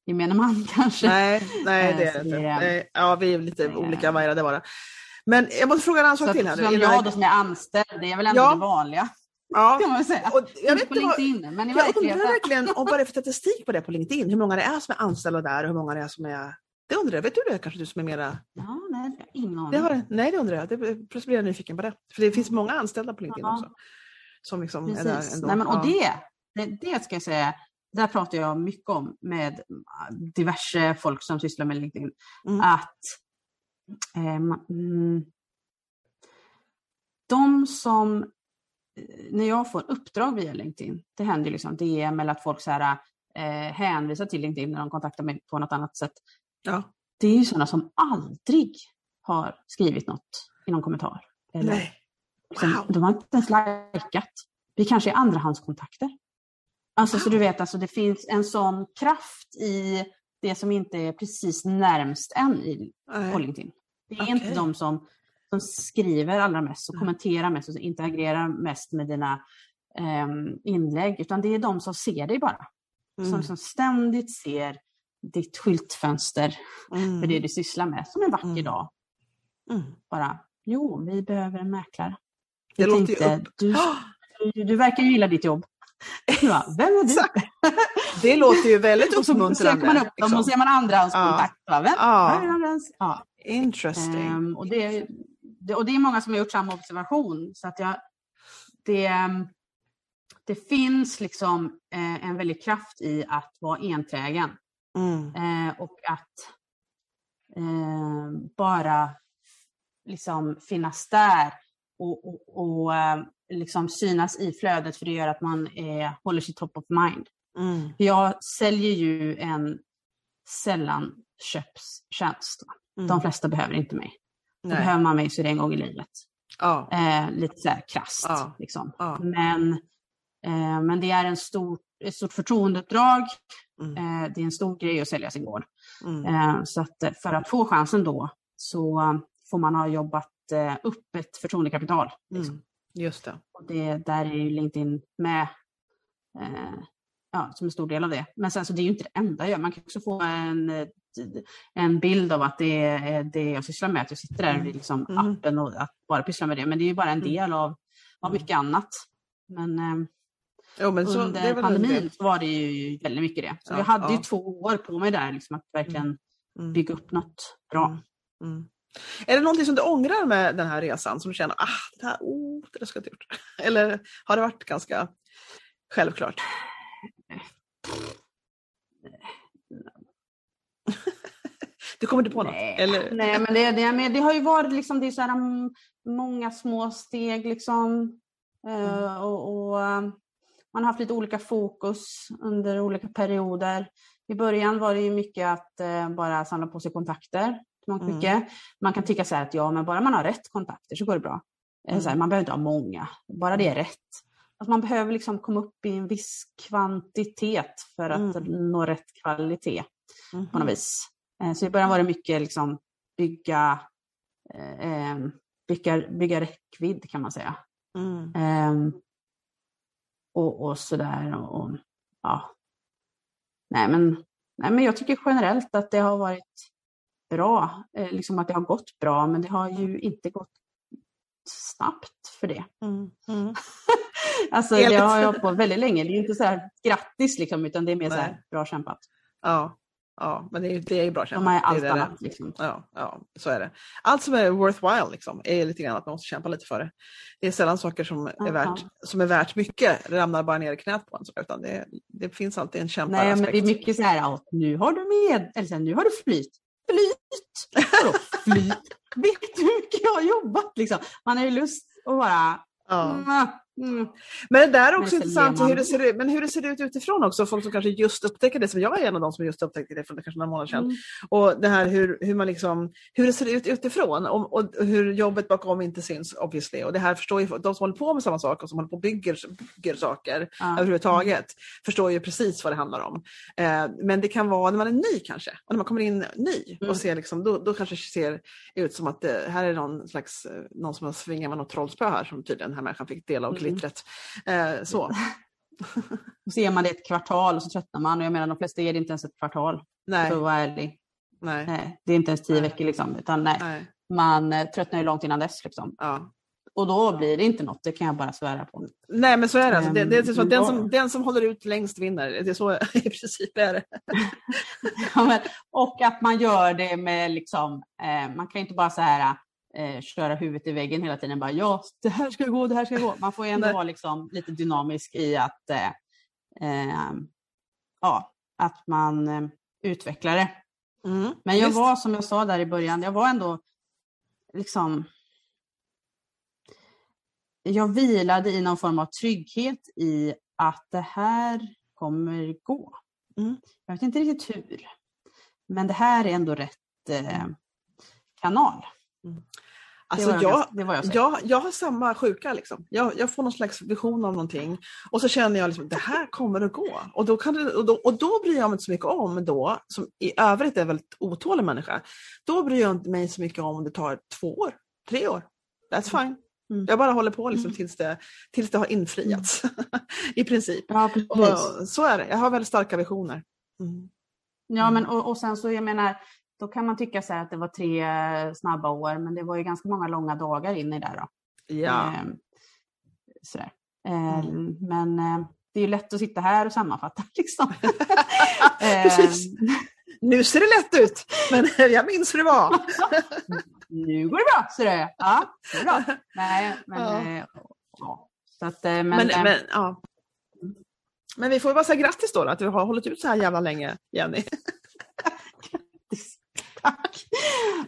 Speaker 3: gemene man kanske.
Speaker 2: Nej, nej det
Speaker 3: Eh,
Speaker 2: är det inte.
Speaker 3: det är-
Speaker 2: Nej, ja, vi är lite
Speaker 3: Eh.
Speaker 2: olika vargade bara. Men jag måste fråga en annan sak till här.
Speaker 3: som jag då som är anställd, det är väl ändå
Speaker 2: Ja.
Speaker 3: det vanliga
Speaker 2: ja,
Speaker 3: kan man säga.
Speaker 2: och jag
Speaker 3: Inte på
Speaker 2: inte vad,
Speaker 3: men i
Speaker 2: Jag undrar
Speaker 3: verkligheten.
Speaker 2: verkligen om vad det är för statistik på det på LinkedIn. Hur många det är som är anställda där och hur många det är som är... Det undrar jag. Vet du det? Kanske du som är mera...
Speaker 3: Ja, nej, det har ingen aning.
Speaker 2: Det har, nej, det undrar jag. Det, plötsligt blir jag nyfiken på det. För det finns många anställda på LinkedIn
Speaker 3: Ja.
Speaker 2: också. Som liksom är där ändå.
Speaker 3: Nej, men, och det, det, det ska jag säga, där pratar jag mycket om med diverse folk som sysslar med LinkedIn.
Speaker 2: Mm.
Speaker 3: Att eh, mm, de som, eh, när jag får uppdrag via LinkedIn, det händer ju liksom DM eller att folk så här, eh, hänvisar till LinkedIn när de kontaktar mig på något annat sätt.
Speaker 2: Ja.
Speaker 3: Det är ju sådana som aldrig har skrivit något i någon kommentar. Eller,
Speaker 2: Nej. Wow.
Speaker 3: De har inte ens likat. Vi kanske är andrahandskontakter. Alltså så du vet, alltså, det finns en sån kraft i det som inte är precis närmst än i, på. LinkedIn. Det är
Speaker 2: Okej.
Speaker 3: inte de som, som skriver allra mest och
Speaker 2: Mm.
Speaker 3: kommenterar mest och interagerar mest med dina ehm, inlägg, utan det är de som ser dig bara. Som,
Speaker 2: Mm.
Speaker 3: som ständigt ser ditt skyltfönster
Speaker 2: Mm.
Speaker 3: för det du sysslar med, som en vacker
Speaker 2: Mm.
Speaker 3: dag.
Speaker 2: Mm.
Speaker 3: Bara, jo, vi behöver en mäklare.
Speaker 2: Det
Speaker 3: Jag
Speaker 2: låter ju
Speaker 3: tänkte,
Speaker 2: upp...
Speaker 3: du, du, du verkar ju gilla ditt jobb. Bara, Vem är du?
Speaker 2: Det låter ju väldigt
Speaker 3: Och så söker
Speaker 2: uppmuntrande.
Speaker 3: man upp dem
Speaker 2: liksom.
Speaker 3: och ser man andrahandskontakt. Ja. Vem?
Speaker 2: Ja.
Speaker 3: Är? Ja.
Speaker 2: Interesting.
Speaker 3: Ehm, och, det, det, och det är många som har gjort samma observation. Så att jag, det, ehm, det finns liksom eh, en väldig kraft i att vara enträgen.
Speaker 2: Mm.
Speaker 3: Eh, och att eh, bara liksom finnas där och, och, och eh, liksom synas i flödet för det gör att man eh, håller sig top of mind.
Speaker 2: Mm.
Speaker 3: Jag säljer ju en sällanköpstjänst.
Speaker 2: Mm.
Speaker 3: De flesta behöver inte mig.
Speaker 2: Nej.
Speaker 3: behöver man mig så är det en gång i livet.
Speaker 2: Ja.
Speaker 3: Eh, lite så här krasst.
Speaker 2: Ja.
Speaker 3: Liksom.
Speaker 2: Ja.
Speaker 3: Men, eh, men det är en stor, ett stort förtroendeuppdrag.
Speaker 2: Mm.
Speaker 3: Eh, det är en stor grej att sälja sin gård.
Speaker 2: Mm.
Speaker 3: Eh, så att eh, för att få chansen då så eh, får man ha jobbat upp ett förtroendekapital. Liksom.
Speaker 2: Mm. Just det.
Speaker 3: Och det, där är ju LinkedIn med eh, ja, som en stor del av det. Men sen så det är ju inte det enda jag gör. Man kan också få en, en bild av att det är det jag sysslar med, att jag sitter där vid liksom
Speaker 2: Mm.
Speaker 3: appen och att bara pyssla med det. Men det är ju bara en
Speaker 2: Mm.
Speaker 3: del av, av mycket annat. Men eh,
Speaker 2: Jo, men så,
Speaker 3: under pandemin
Speaker 2: det.
Speaker 3: så var det ju väldigt mycket det. Så
Speaker 2: Ja,
Speaker 3: jag hade ju
Speaker 2: ja.
Speaker 3: två år på mig där liksom, att verkligen
Speaker 2: Mm.
Speaker 3: bygga upp något bra.
Speaker 2: Mm. Är det någonting som du ångrar med den här resan? Som du känner, ah, det här, oh, det där ska jag inte gjort. Eller har det varit ganska självklart? du kommer inte på något?
Speaker 3: Nej,
Speaker 2: Eller?
Speaker 3: nej men det, det, men det har ju varit liksom, det är så här, mm, många små steg liksom. Eh,
Speaker 2: Mm.
Speaker 3: och, och, eh, man har haft lite olika fokus under olika perioder. I början var det ju mycket att eh, bara samla på sig kontakter. Mångt
Speaker 2: Mm.
Speaker 3: mycket. Man kan tycka så här att ja, men bara man har rätt kontakter så går det bra. Eh, Så här,
Speaker 2: Mm.
Speaker 3: man behöver inte ha många, bara det är rätt. Att man behöver liksom komma upp i en viss kvantitet för att
Speaker 2: Mm.
Speaker 3: nå rätt kvalitet
Speaker 2: Mhm.
Speaker 3: på något vis. Eh, Så i början var det mycket liksom bygga, eh, eh, bygga, bygga räckvidd kan man säga.
Speaker 2: Mm.
Speaker 3: Eh, och, och sådär. Och, och, ja. nej, men, nej men jag tycker generellt att det har varit bra. Eh, liksom att det har gått bra men det har ju inte gått snabbt för det.
Speaker 2: Mm. Mm.
Speaker 3: Alltså
Speaker 2: Helt-
Speaker 3: det har jag på väldigt länge. Det är ju inte så här grattis liksom utan det är mer så
Speaker 2: Nej.
Speaker 3: här bra kämpat.
Speaker 2: Ja. ja, men det är, det är ju bra
Speaker 3: De
Speaker 2: kämpat.
Speaker 3: är
Speaker 2: Det
Speaker 3: allt
Speaker 2: det det.
Speaker 3: annat liksom.
Speaker 2: Ja, ja, så är det. Allt som är worthwhile liksom, är lite grann att man måste kämpa lite för det. Det är sällan saker som är, värt, som är värt mycket ramlar bara ner i knät på en. så, Utan det, det finns alltid en
Speaker 3: Nej, men det är
Speaker 2: kämparaspekt.
Speaker 3: mycket så här, nu har du med, eller så här, nu har du flyt. Flyt! Vadå flyt? Vet du hur mycket jag har jobbat liksom? Man har ju lust att bara...
Speaker 2: Ja.
Speaker 3: Mm, mm.
Speaker 2: Men det där är också
Speaker 3: Men
Speaker 2: intressant, hur det, ser ut, men hur det ser ut utifrån också. Folk som kanske just upptäcker det, som jag är en av de som just upptäckte det för kanske några månader sedan.
Speaker 3: Mm.
Speaker 2: Och det här hur, hur, man liksom, hur det ser ut utifrån och, och hur jobbet bakom inte syns obviously. Och det här förstår ju de som håller på med samma sak och som håller på och bygger, bygger saker
Speaker 3: Ja.
Speaker 2: överhuvudtaget förstår ju precis vad det handlar om. Eh, men det kan vara när man är ny kanske, och när man kommer in ny
Speaker 3: Mm.
Speaker 2: och ser liksom, då, då kanske det ser ut som att det, här är någon slags, eh, någon som har svingat med något trollspö här som tydligen den här människan fick dela av
Speaker 3: Mm.
Speaker 2: glittret. Eh, så.
Speaker 3: Och ser man det ett kvartal och så tröttnar man. Och jag menar de flesta är det inte ens ett kvartal.
Speaker 2: Nej,
Speaker 3: För att vara ärlig.
Speaker 2: nej,
Speaker 3: Nej, det är inte ens tio
Speaker 2: Nej.
Speaker 3: veckor liksom. Utan nej,
Speaker 2: nej.
Speaker 3: man eh, tröttnar ju långt innan dess liksom.
Speaker 2: Ja.
Speaker 3: Och då blir det inte något, det kan jag bara svära på.
Speaker 2: Nej men så är det. Alltså. Det, det är så att den, som, den som håller ut längst vinner. Det är så i princip är det.
Speaker 3: Ja, men, och att man gör det med liksom, eh, man kan inte bara så här eh, köra huvudet i väggen hela tiden. Bara, ja, det här ska gå, det här ska gå. Man får ju ändå vara liksom lite dynamisk i att eh, eh, ja, att man eh, utvecklar det.
Speaker 2: Mm.
Speaker 3: Men jag
Speaker 2: Visst.
Speaker 3: var, som jag sa där i början, jag var ändå liksom... Jag vilade i någon form av trygghet i att det här kommer gå.
Speaker 2: Mm.
Speaker 3: Jag vet inte riktigt hur. Men det här är ändå rätt eh, kanal.
Speaker 2: Alltså
Speaker 3: det var
Speaker 2: jag,
Speaker 3: jag, jag
Speaker 2: jag, jag har samma sjuka. Liksom. Jag, jag får någon slags vision av någonting och så känner jag liksom, det här kommer att gå. Och då, kan det, och, då, och då bryr jag mig inte så mycket om då, som i övrigt är en väldigt otålig människa, då bryr jag inte mig så mycket om om det tar två år, tre år. That's fine.
Speaker 3: Mm.
Speaker 2: Jag bara håller på liksom
Speaker 3: Mm.
Speaker 2: tills, det, tills det har infriats. I princip.
Speaker 3: Ja.
Speaker 2: Och, så är det. Jag har väldigt starka visioner. Mm.
Speaker 3: Ja, men och, och sen så, jag menar, då kan man tycka så att det var tre snabba år, men det var ju ganska många långa dagar in i det. Då.
Speaker 2: Ja.
Speaker 3: Ehm, sådär. Eh,
Speaker 2: Mm.
Speaker 3: Men eh, det är ju lätt att sitta här och sammanfatta. Liksom.
Speaker 2: Precis.
Speaker 3: Ehm,
Speaker 2: Nu ser det lätt ut, men jag minns hur det var.
Speaker 3: nu går det bra, ser du. Ja, det är bra. Nej, men...
Speaker 2: Ja.
Speaker 3: eh, ja. Så att, eh, men,
Speaker 2: Men,
Speaker 3: eh,
Speaker 2: men, ja. men vi får bara säga grattis då, att du har hållit ut så här jävla länge, Jenny.
Speaker 3: Tack!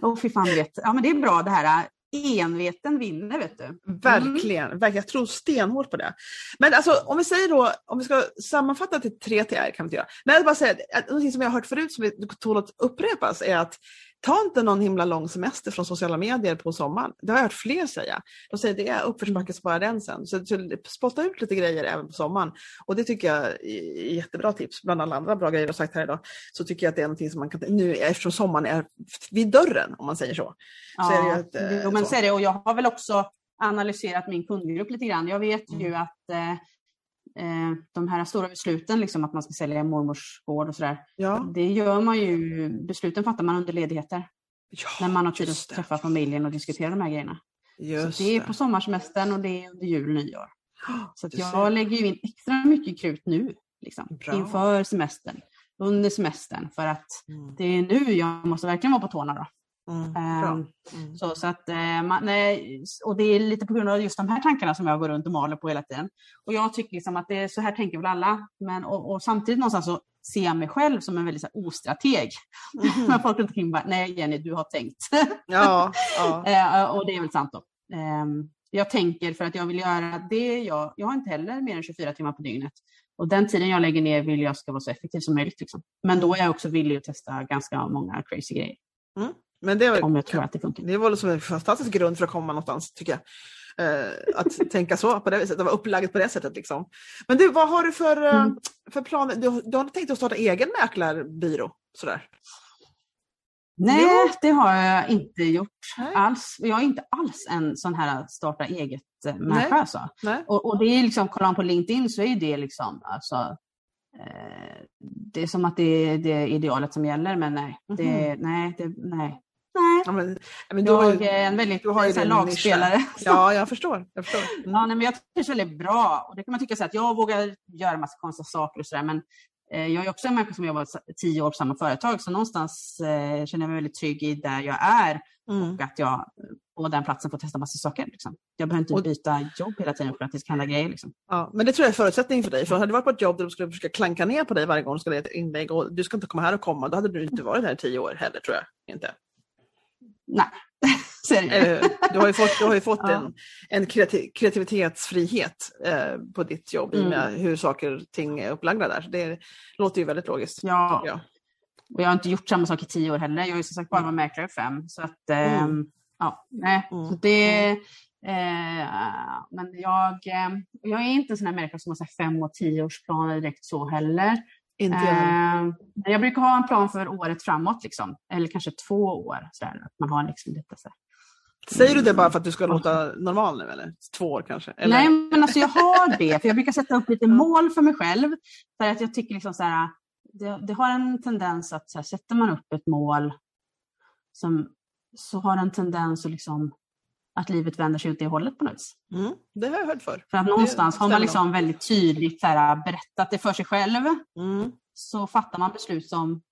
Speaker 3: Åh, fy fan vet. Ja, men det är bra det här. Enveten vinner, vet du. Mm.
Speaker 2: Verkligen, verkligen. Jag tror stenhårt på det. Men alltså om vi säger då, om vi ska sammanfatta till tre TR kan vi inte göra. Men jag vill bara säga, att någonting som jag har hört förut som tål att upprepas är att ta inte någon himla lång semester från sociala medier på sommaren. Det har jag hört fler säga. De säger det är uppförsbacke, spara den sen. Så, så spotta ut lite grejer även på sommaren. Och det tycker jag är jättebra tips. Bland alla andra bra grejer jag sagt här idag. Så tycker jag att det är någonting som man kan, nu eftersom sommaren är vid dörren om man säger så. Så är det ju ett, eh,
Speaker 3: men
Speaker 2: så.
Speaker 3: så är det. Och jag har väl också analyserat min kundgrupp lite grann. Jag vet ju
Speaker 2: Mm.
Speaker 3: att eh, eh, de här stora besluten, liksom att man ska sälja mormors gård och sådär,
Speaker 2: Ja,
Speaker 3: det gör man ju, besluten fattar man under ledigheter.
Speaker 2: ja
Speaker 3: när man har tid att träffa familjen och diskutera de här grejerna.
Speaker 2: Just
Speaker 3: så det är på sommarsemestern och det är under jul och nyår. Så jag lägger ju in extra mycket krut nu, liksom,
Speaker 2: Bra.
Speaker 3: inför semestern, under semestern, för att
Speaker 2: Mm,
Speaker 3: det är nu jag måste verkligen vara på tårna. Då.
Speaker 2: Mm.
Speaker 3: Ehm,
Speaker 2: Mm.
Speaker 3: Så, så att, eh, man, och det är lite på grund av just de här tankarna som jag går runt och maler på hela tiden. Och jag tycker liksom att det är, så här tänker väl alla, men, och, och samtidigt någonstans så ser jag mig själv som en väldigt så här, ostrateg.
Speaker 2: Mhm.
Speaker 3: Men folk runt omkring bara, nej Jenny, du har tänkt.
Speaker 2: Ja, ja.
Speaker 3: Eh, och det är väl sant då. Ehm, jag tänker för att jag vill göra det jag, jag har inte heller mer än 24 timmar på dygnet. Och den tiden jag lägger ner vill jag ska vara så effektiv som möjligt. Liksom. Men då är jag också villig att testa ganska många crazy grejer.
Speaker 2: Men det, är,
Speaker 3: Om jag tror att det funkar.
Speaker 2: det var som en fantastisk grund för att komma någonstans tycker jag. Eh, att tänka så på det viset, att vara upplagd på det sättet. Liksom. Men du, vad har du för, eh,
Speaker 3: Mm.
Speaker 2: för planer? Du, du har tänkt att starta egen mäklarbyrå? Sådär.
Speaker 3: Nej, det har jag inte gjort
Speaker 2: Nej.
Speaker 3: alls. Jag är inte alls en sån här starta eget eh. Alltså. Och, och det är liksom, kollar man på LinkedIn så är det liksom, alltså, eh, det är som att det är det idealet som gäller, men nej. Det, nej, det, nej. Nej.
Speaker 2: Ja, men, men
Speaker 3: Jag
Speaker 2: ju,
Speaker 3: är en väldigt
Speaker 2: du
Speaker 3: lagspelare.
Speaker 2: ja, jag förstår. Jag förstår. Mm.
Speaker 3: Ja, nej, men jag trivs väldigt bra. Och det kan man tycka så att jag vågar göra massa konstiga saker och sådär. Men eh, jag är också en människa som jobbat tio år på samma företag. Så någonstans eh, känner jag mig väldigt trygg i där jag är.
Speaker 2: Mm.
Speaker 3: Och att jag på den platsen får testa massa saker. Liksom. Jag behöver inte
Speaker 2: Och-
Speaker 3: byta jobb hela tiden för att det ska hända grejer. Liksom.
Speaker 2: Ja, men det tror jag är förutsättning för dig. För hade du varit på ett jobb där de skulle försöka klanka ner på dig varje gång du skulle göra ett inlägg och du ska inte komma här och komma, då hade du inte varit här i tio år heller tror jag. Inte.
Speaker 3: Nej,
Speaker 2: hur? Du har ju fått, du har ju fått
Speaker 3: Ja.
Speaker 2: en, en kreati- kreativitetsfrihet eh, på ditt jobb i och med
Speaker 3: Mm.
Speaker 2: hur saker och ting är upplagda där. Det låter ju väldigt logiskt.
Speaker 3: Ja,
Speaker 2: jag.
Speaker 3: och jag har inte gjort samma sak i tio år heller. Jag har ju som sagt bara varit mäklare i fem. Så att, eh,
Speaker 2: Mm.
Speaker 3: ja, nej.
Speaker 2: Mm.
Speaker 3: Så det, eh, men jag, eh, jag är inte en sån här människa som har så fem och tioårsplaner direkt så heller.
Speaker 2: Inte jag.
Speaker 3: Eh, jag brukar ha en plan för året framåt, liksom. eller kanske två år. Så där, man har liksom lite så.
Speaker 2: Säger du det bara för att du ska låta normal nu eller? Två år kanske? Eller?
Speaker 3: Nej, men alltså jag har det. För jag brukar sätta upp lite mål för mig själv. För att jag tycker liksom så här, det, det har en tendens att så här, sätter man upp ett mål som, så har en tendens att, liksom, att livet vänder sig åt det hållet på något vis.
Speaker 2: Mm, det har jag hört för.
Speaker 3: För att någonstans har man liksom väldigt tydligt så här, berättat det för sig själv
Speaker 2: Mm.
Speaker 3: så fattar man beslut som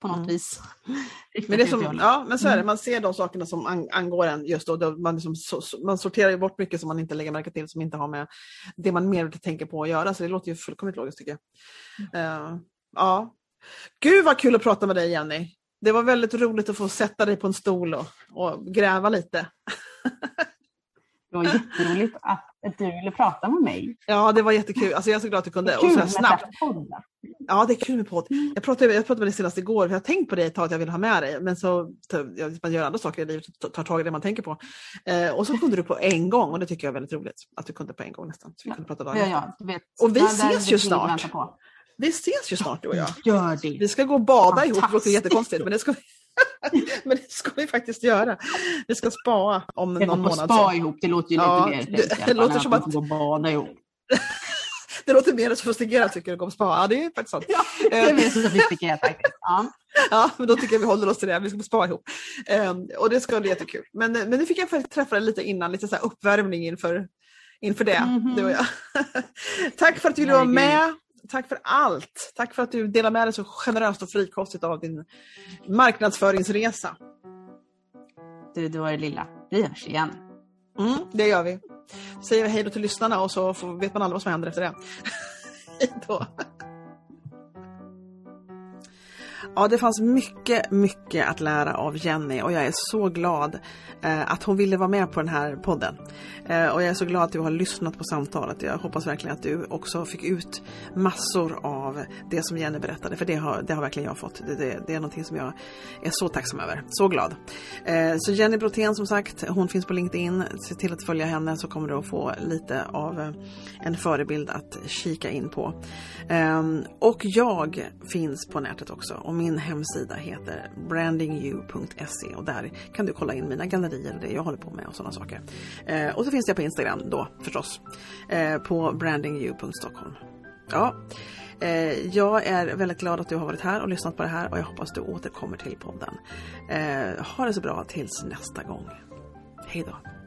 Speaker 3: på något
Speaker 2: Mm.
Speaker 3: vis
Speaker 2: Men, det som, ja, men så är det,
Speaker 3: Mm.
Speaker 2: man ser de sakerna som an, angår en just då. då man, liksom, så, så, man sorterar bort mycket som man inte lägger märke till som inte har med det man mer tänker på att göra. Så det låter ju fullkomligt logiskt tycker jag. Eh, Ja. Gud vad kul att prata med dig Jenny. Det var väldigt roligt att få sätta dig på en stol och, och gräva lite.
Speaker 3: Det var jätteroligt att du ville prata med mig.
Speaker 2: Ja, det var jättekul. Alltså, jag är så glad att du kunde. Och så här snabbt. Ja, det är kul med podd. Jag pratade, jag pratade med dig senast igår, för jag har tänkt på dig ett tag att jag vill ha med dig, men så man gör andra saker i livet och tar tag i det man tänker på. Eh, och så kunde du på en gång och det tycker jag är väldigt roligt. Att du kunde på en gång nästan. Så vi kunde prata
Speaker 3: ja, ja, vet,
Speaker 2: och vi ses ju snart. Vi ses ju snart du och jag.
Speaker 3: Gör det.
Speaker 2: Vi ska gå och bada ihop, det låter jättekonstigt men det ska vi Men det ska vi faktiskt göra. Vi ska spa om
Speaker 3: någon
Speaker 2: månad.
Speaker 3: Spa ihop, det låter ju ja, lite mer
Speaker 2: det, det låter som att...
Speaker 3: Gå bada ihop.
Speaker 2: det låter mer sofistikerat tycker du, och spa. Ja, det är faktiskt sant.
Speaker 3: Ja, det är mer sofistikerat faktiskt. Ja.
Speaker 2: ja, men då tycker jag vi håller oss till det. Vi ska spa ihop. Um, och det ska bli jättekul. Men, men nu fick jag träffa dig lite innan, lite så uppvärmning inför, inför det, mm -hmm. du och jag. Tack för att du ville vara med tack för allt. Tack för att du delar med dig så generöst och frikostigt av din marknadsföringsresa.
Speaker 3: Du, du var det lilla. Vi hörs igen.
Speaker 2: Mm, det gör vi. Säger vi hej då till lyssnarna och så vet man aldrig vad som händer efter det. hej då. Ja, det fanns mycket, mycket att lära av Jenny och jag är så glad eh, att hon ville vara med på den här podden. Eh, och jag är så glad att du har lyssnat på samtalet. Jag hoppas verkligen att du också fick ut massor av det som Jenny berättade, för det har, det har verkligen jag fått. Det, det, det är någonting som jag är så tacksam över. Så glad. Eh, så Jenny Brotén som sagt, hon finns på LinkedIn. Se till att följa henne så kommer du att få lite av eh, en förebild att kika in på. Ehm, och jag finns på nätet också och min hemsida heter brandingyou.se och där kan du kolla in mina gallerier och det jag håller på med och sådana saker. Eh, och så finns jag på Instagram då förstås eh, på brandingyou.stockholm. Ja, eh, jag är väldigt glad att du har varit här och lyssnat på det här och jag hoppas du återkommer till podden. Eh, ha det så bra tills nästa gång. Hej då!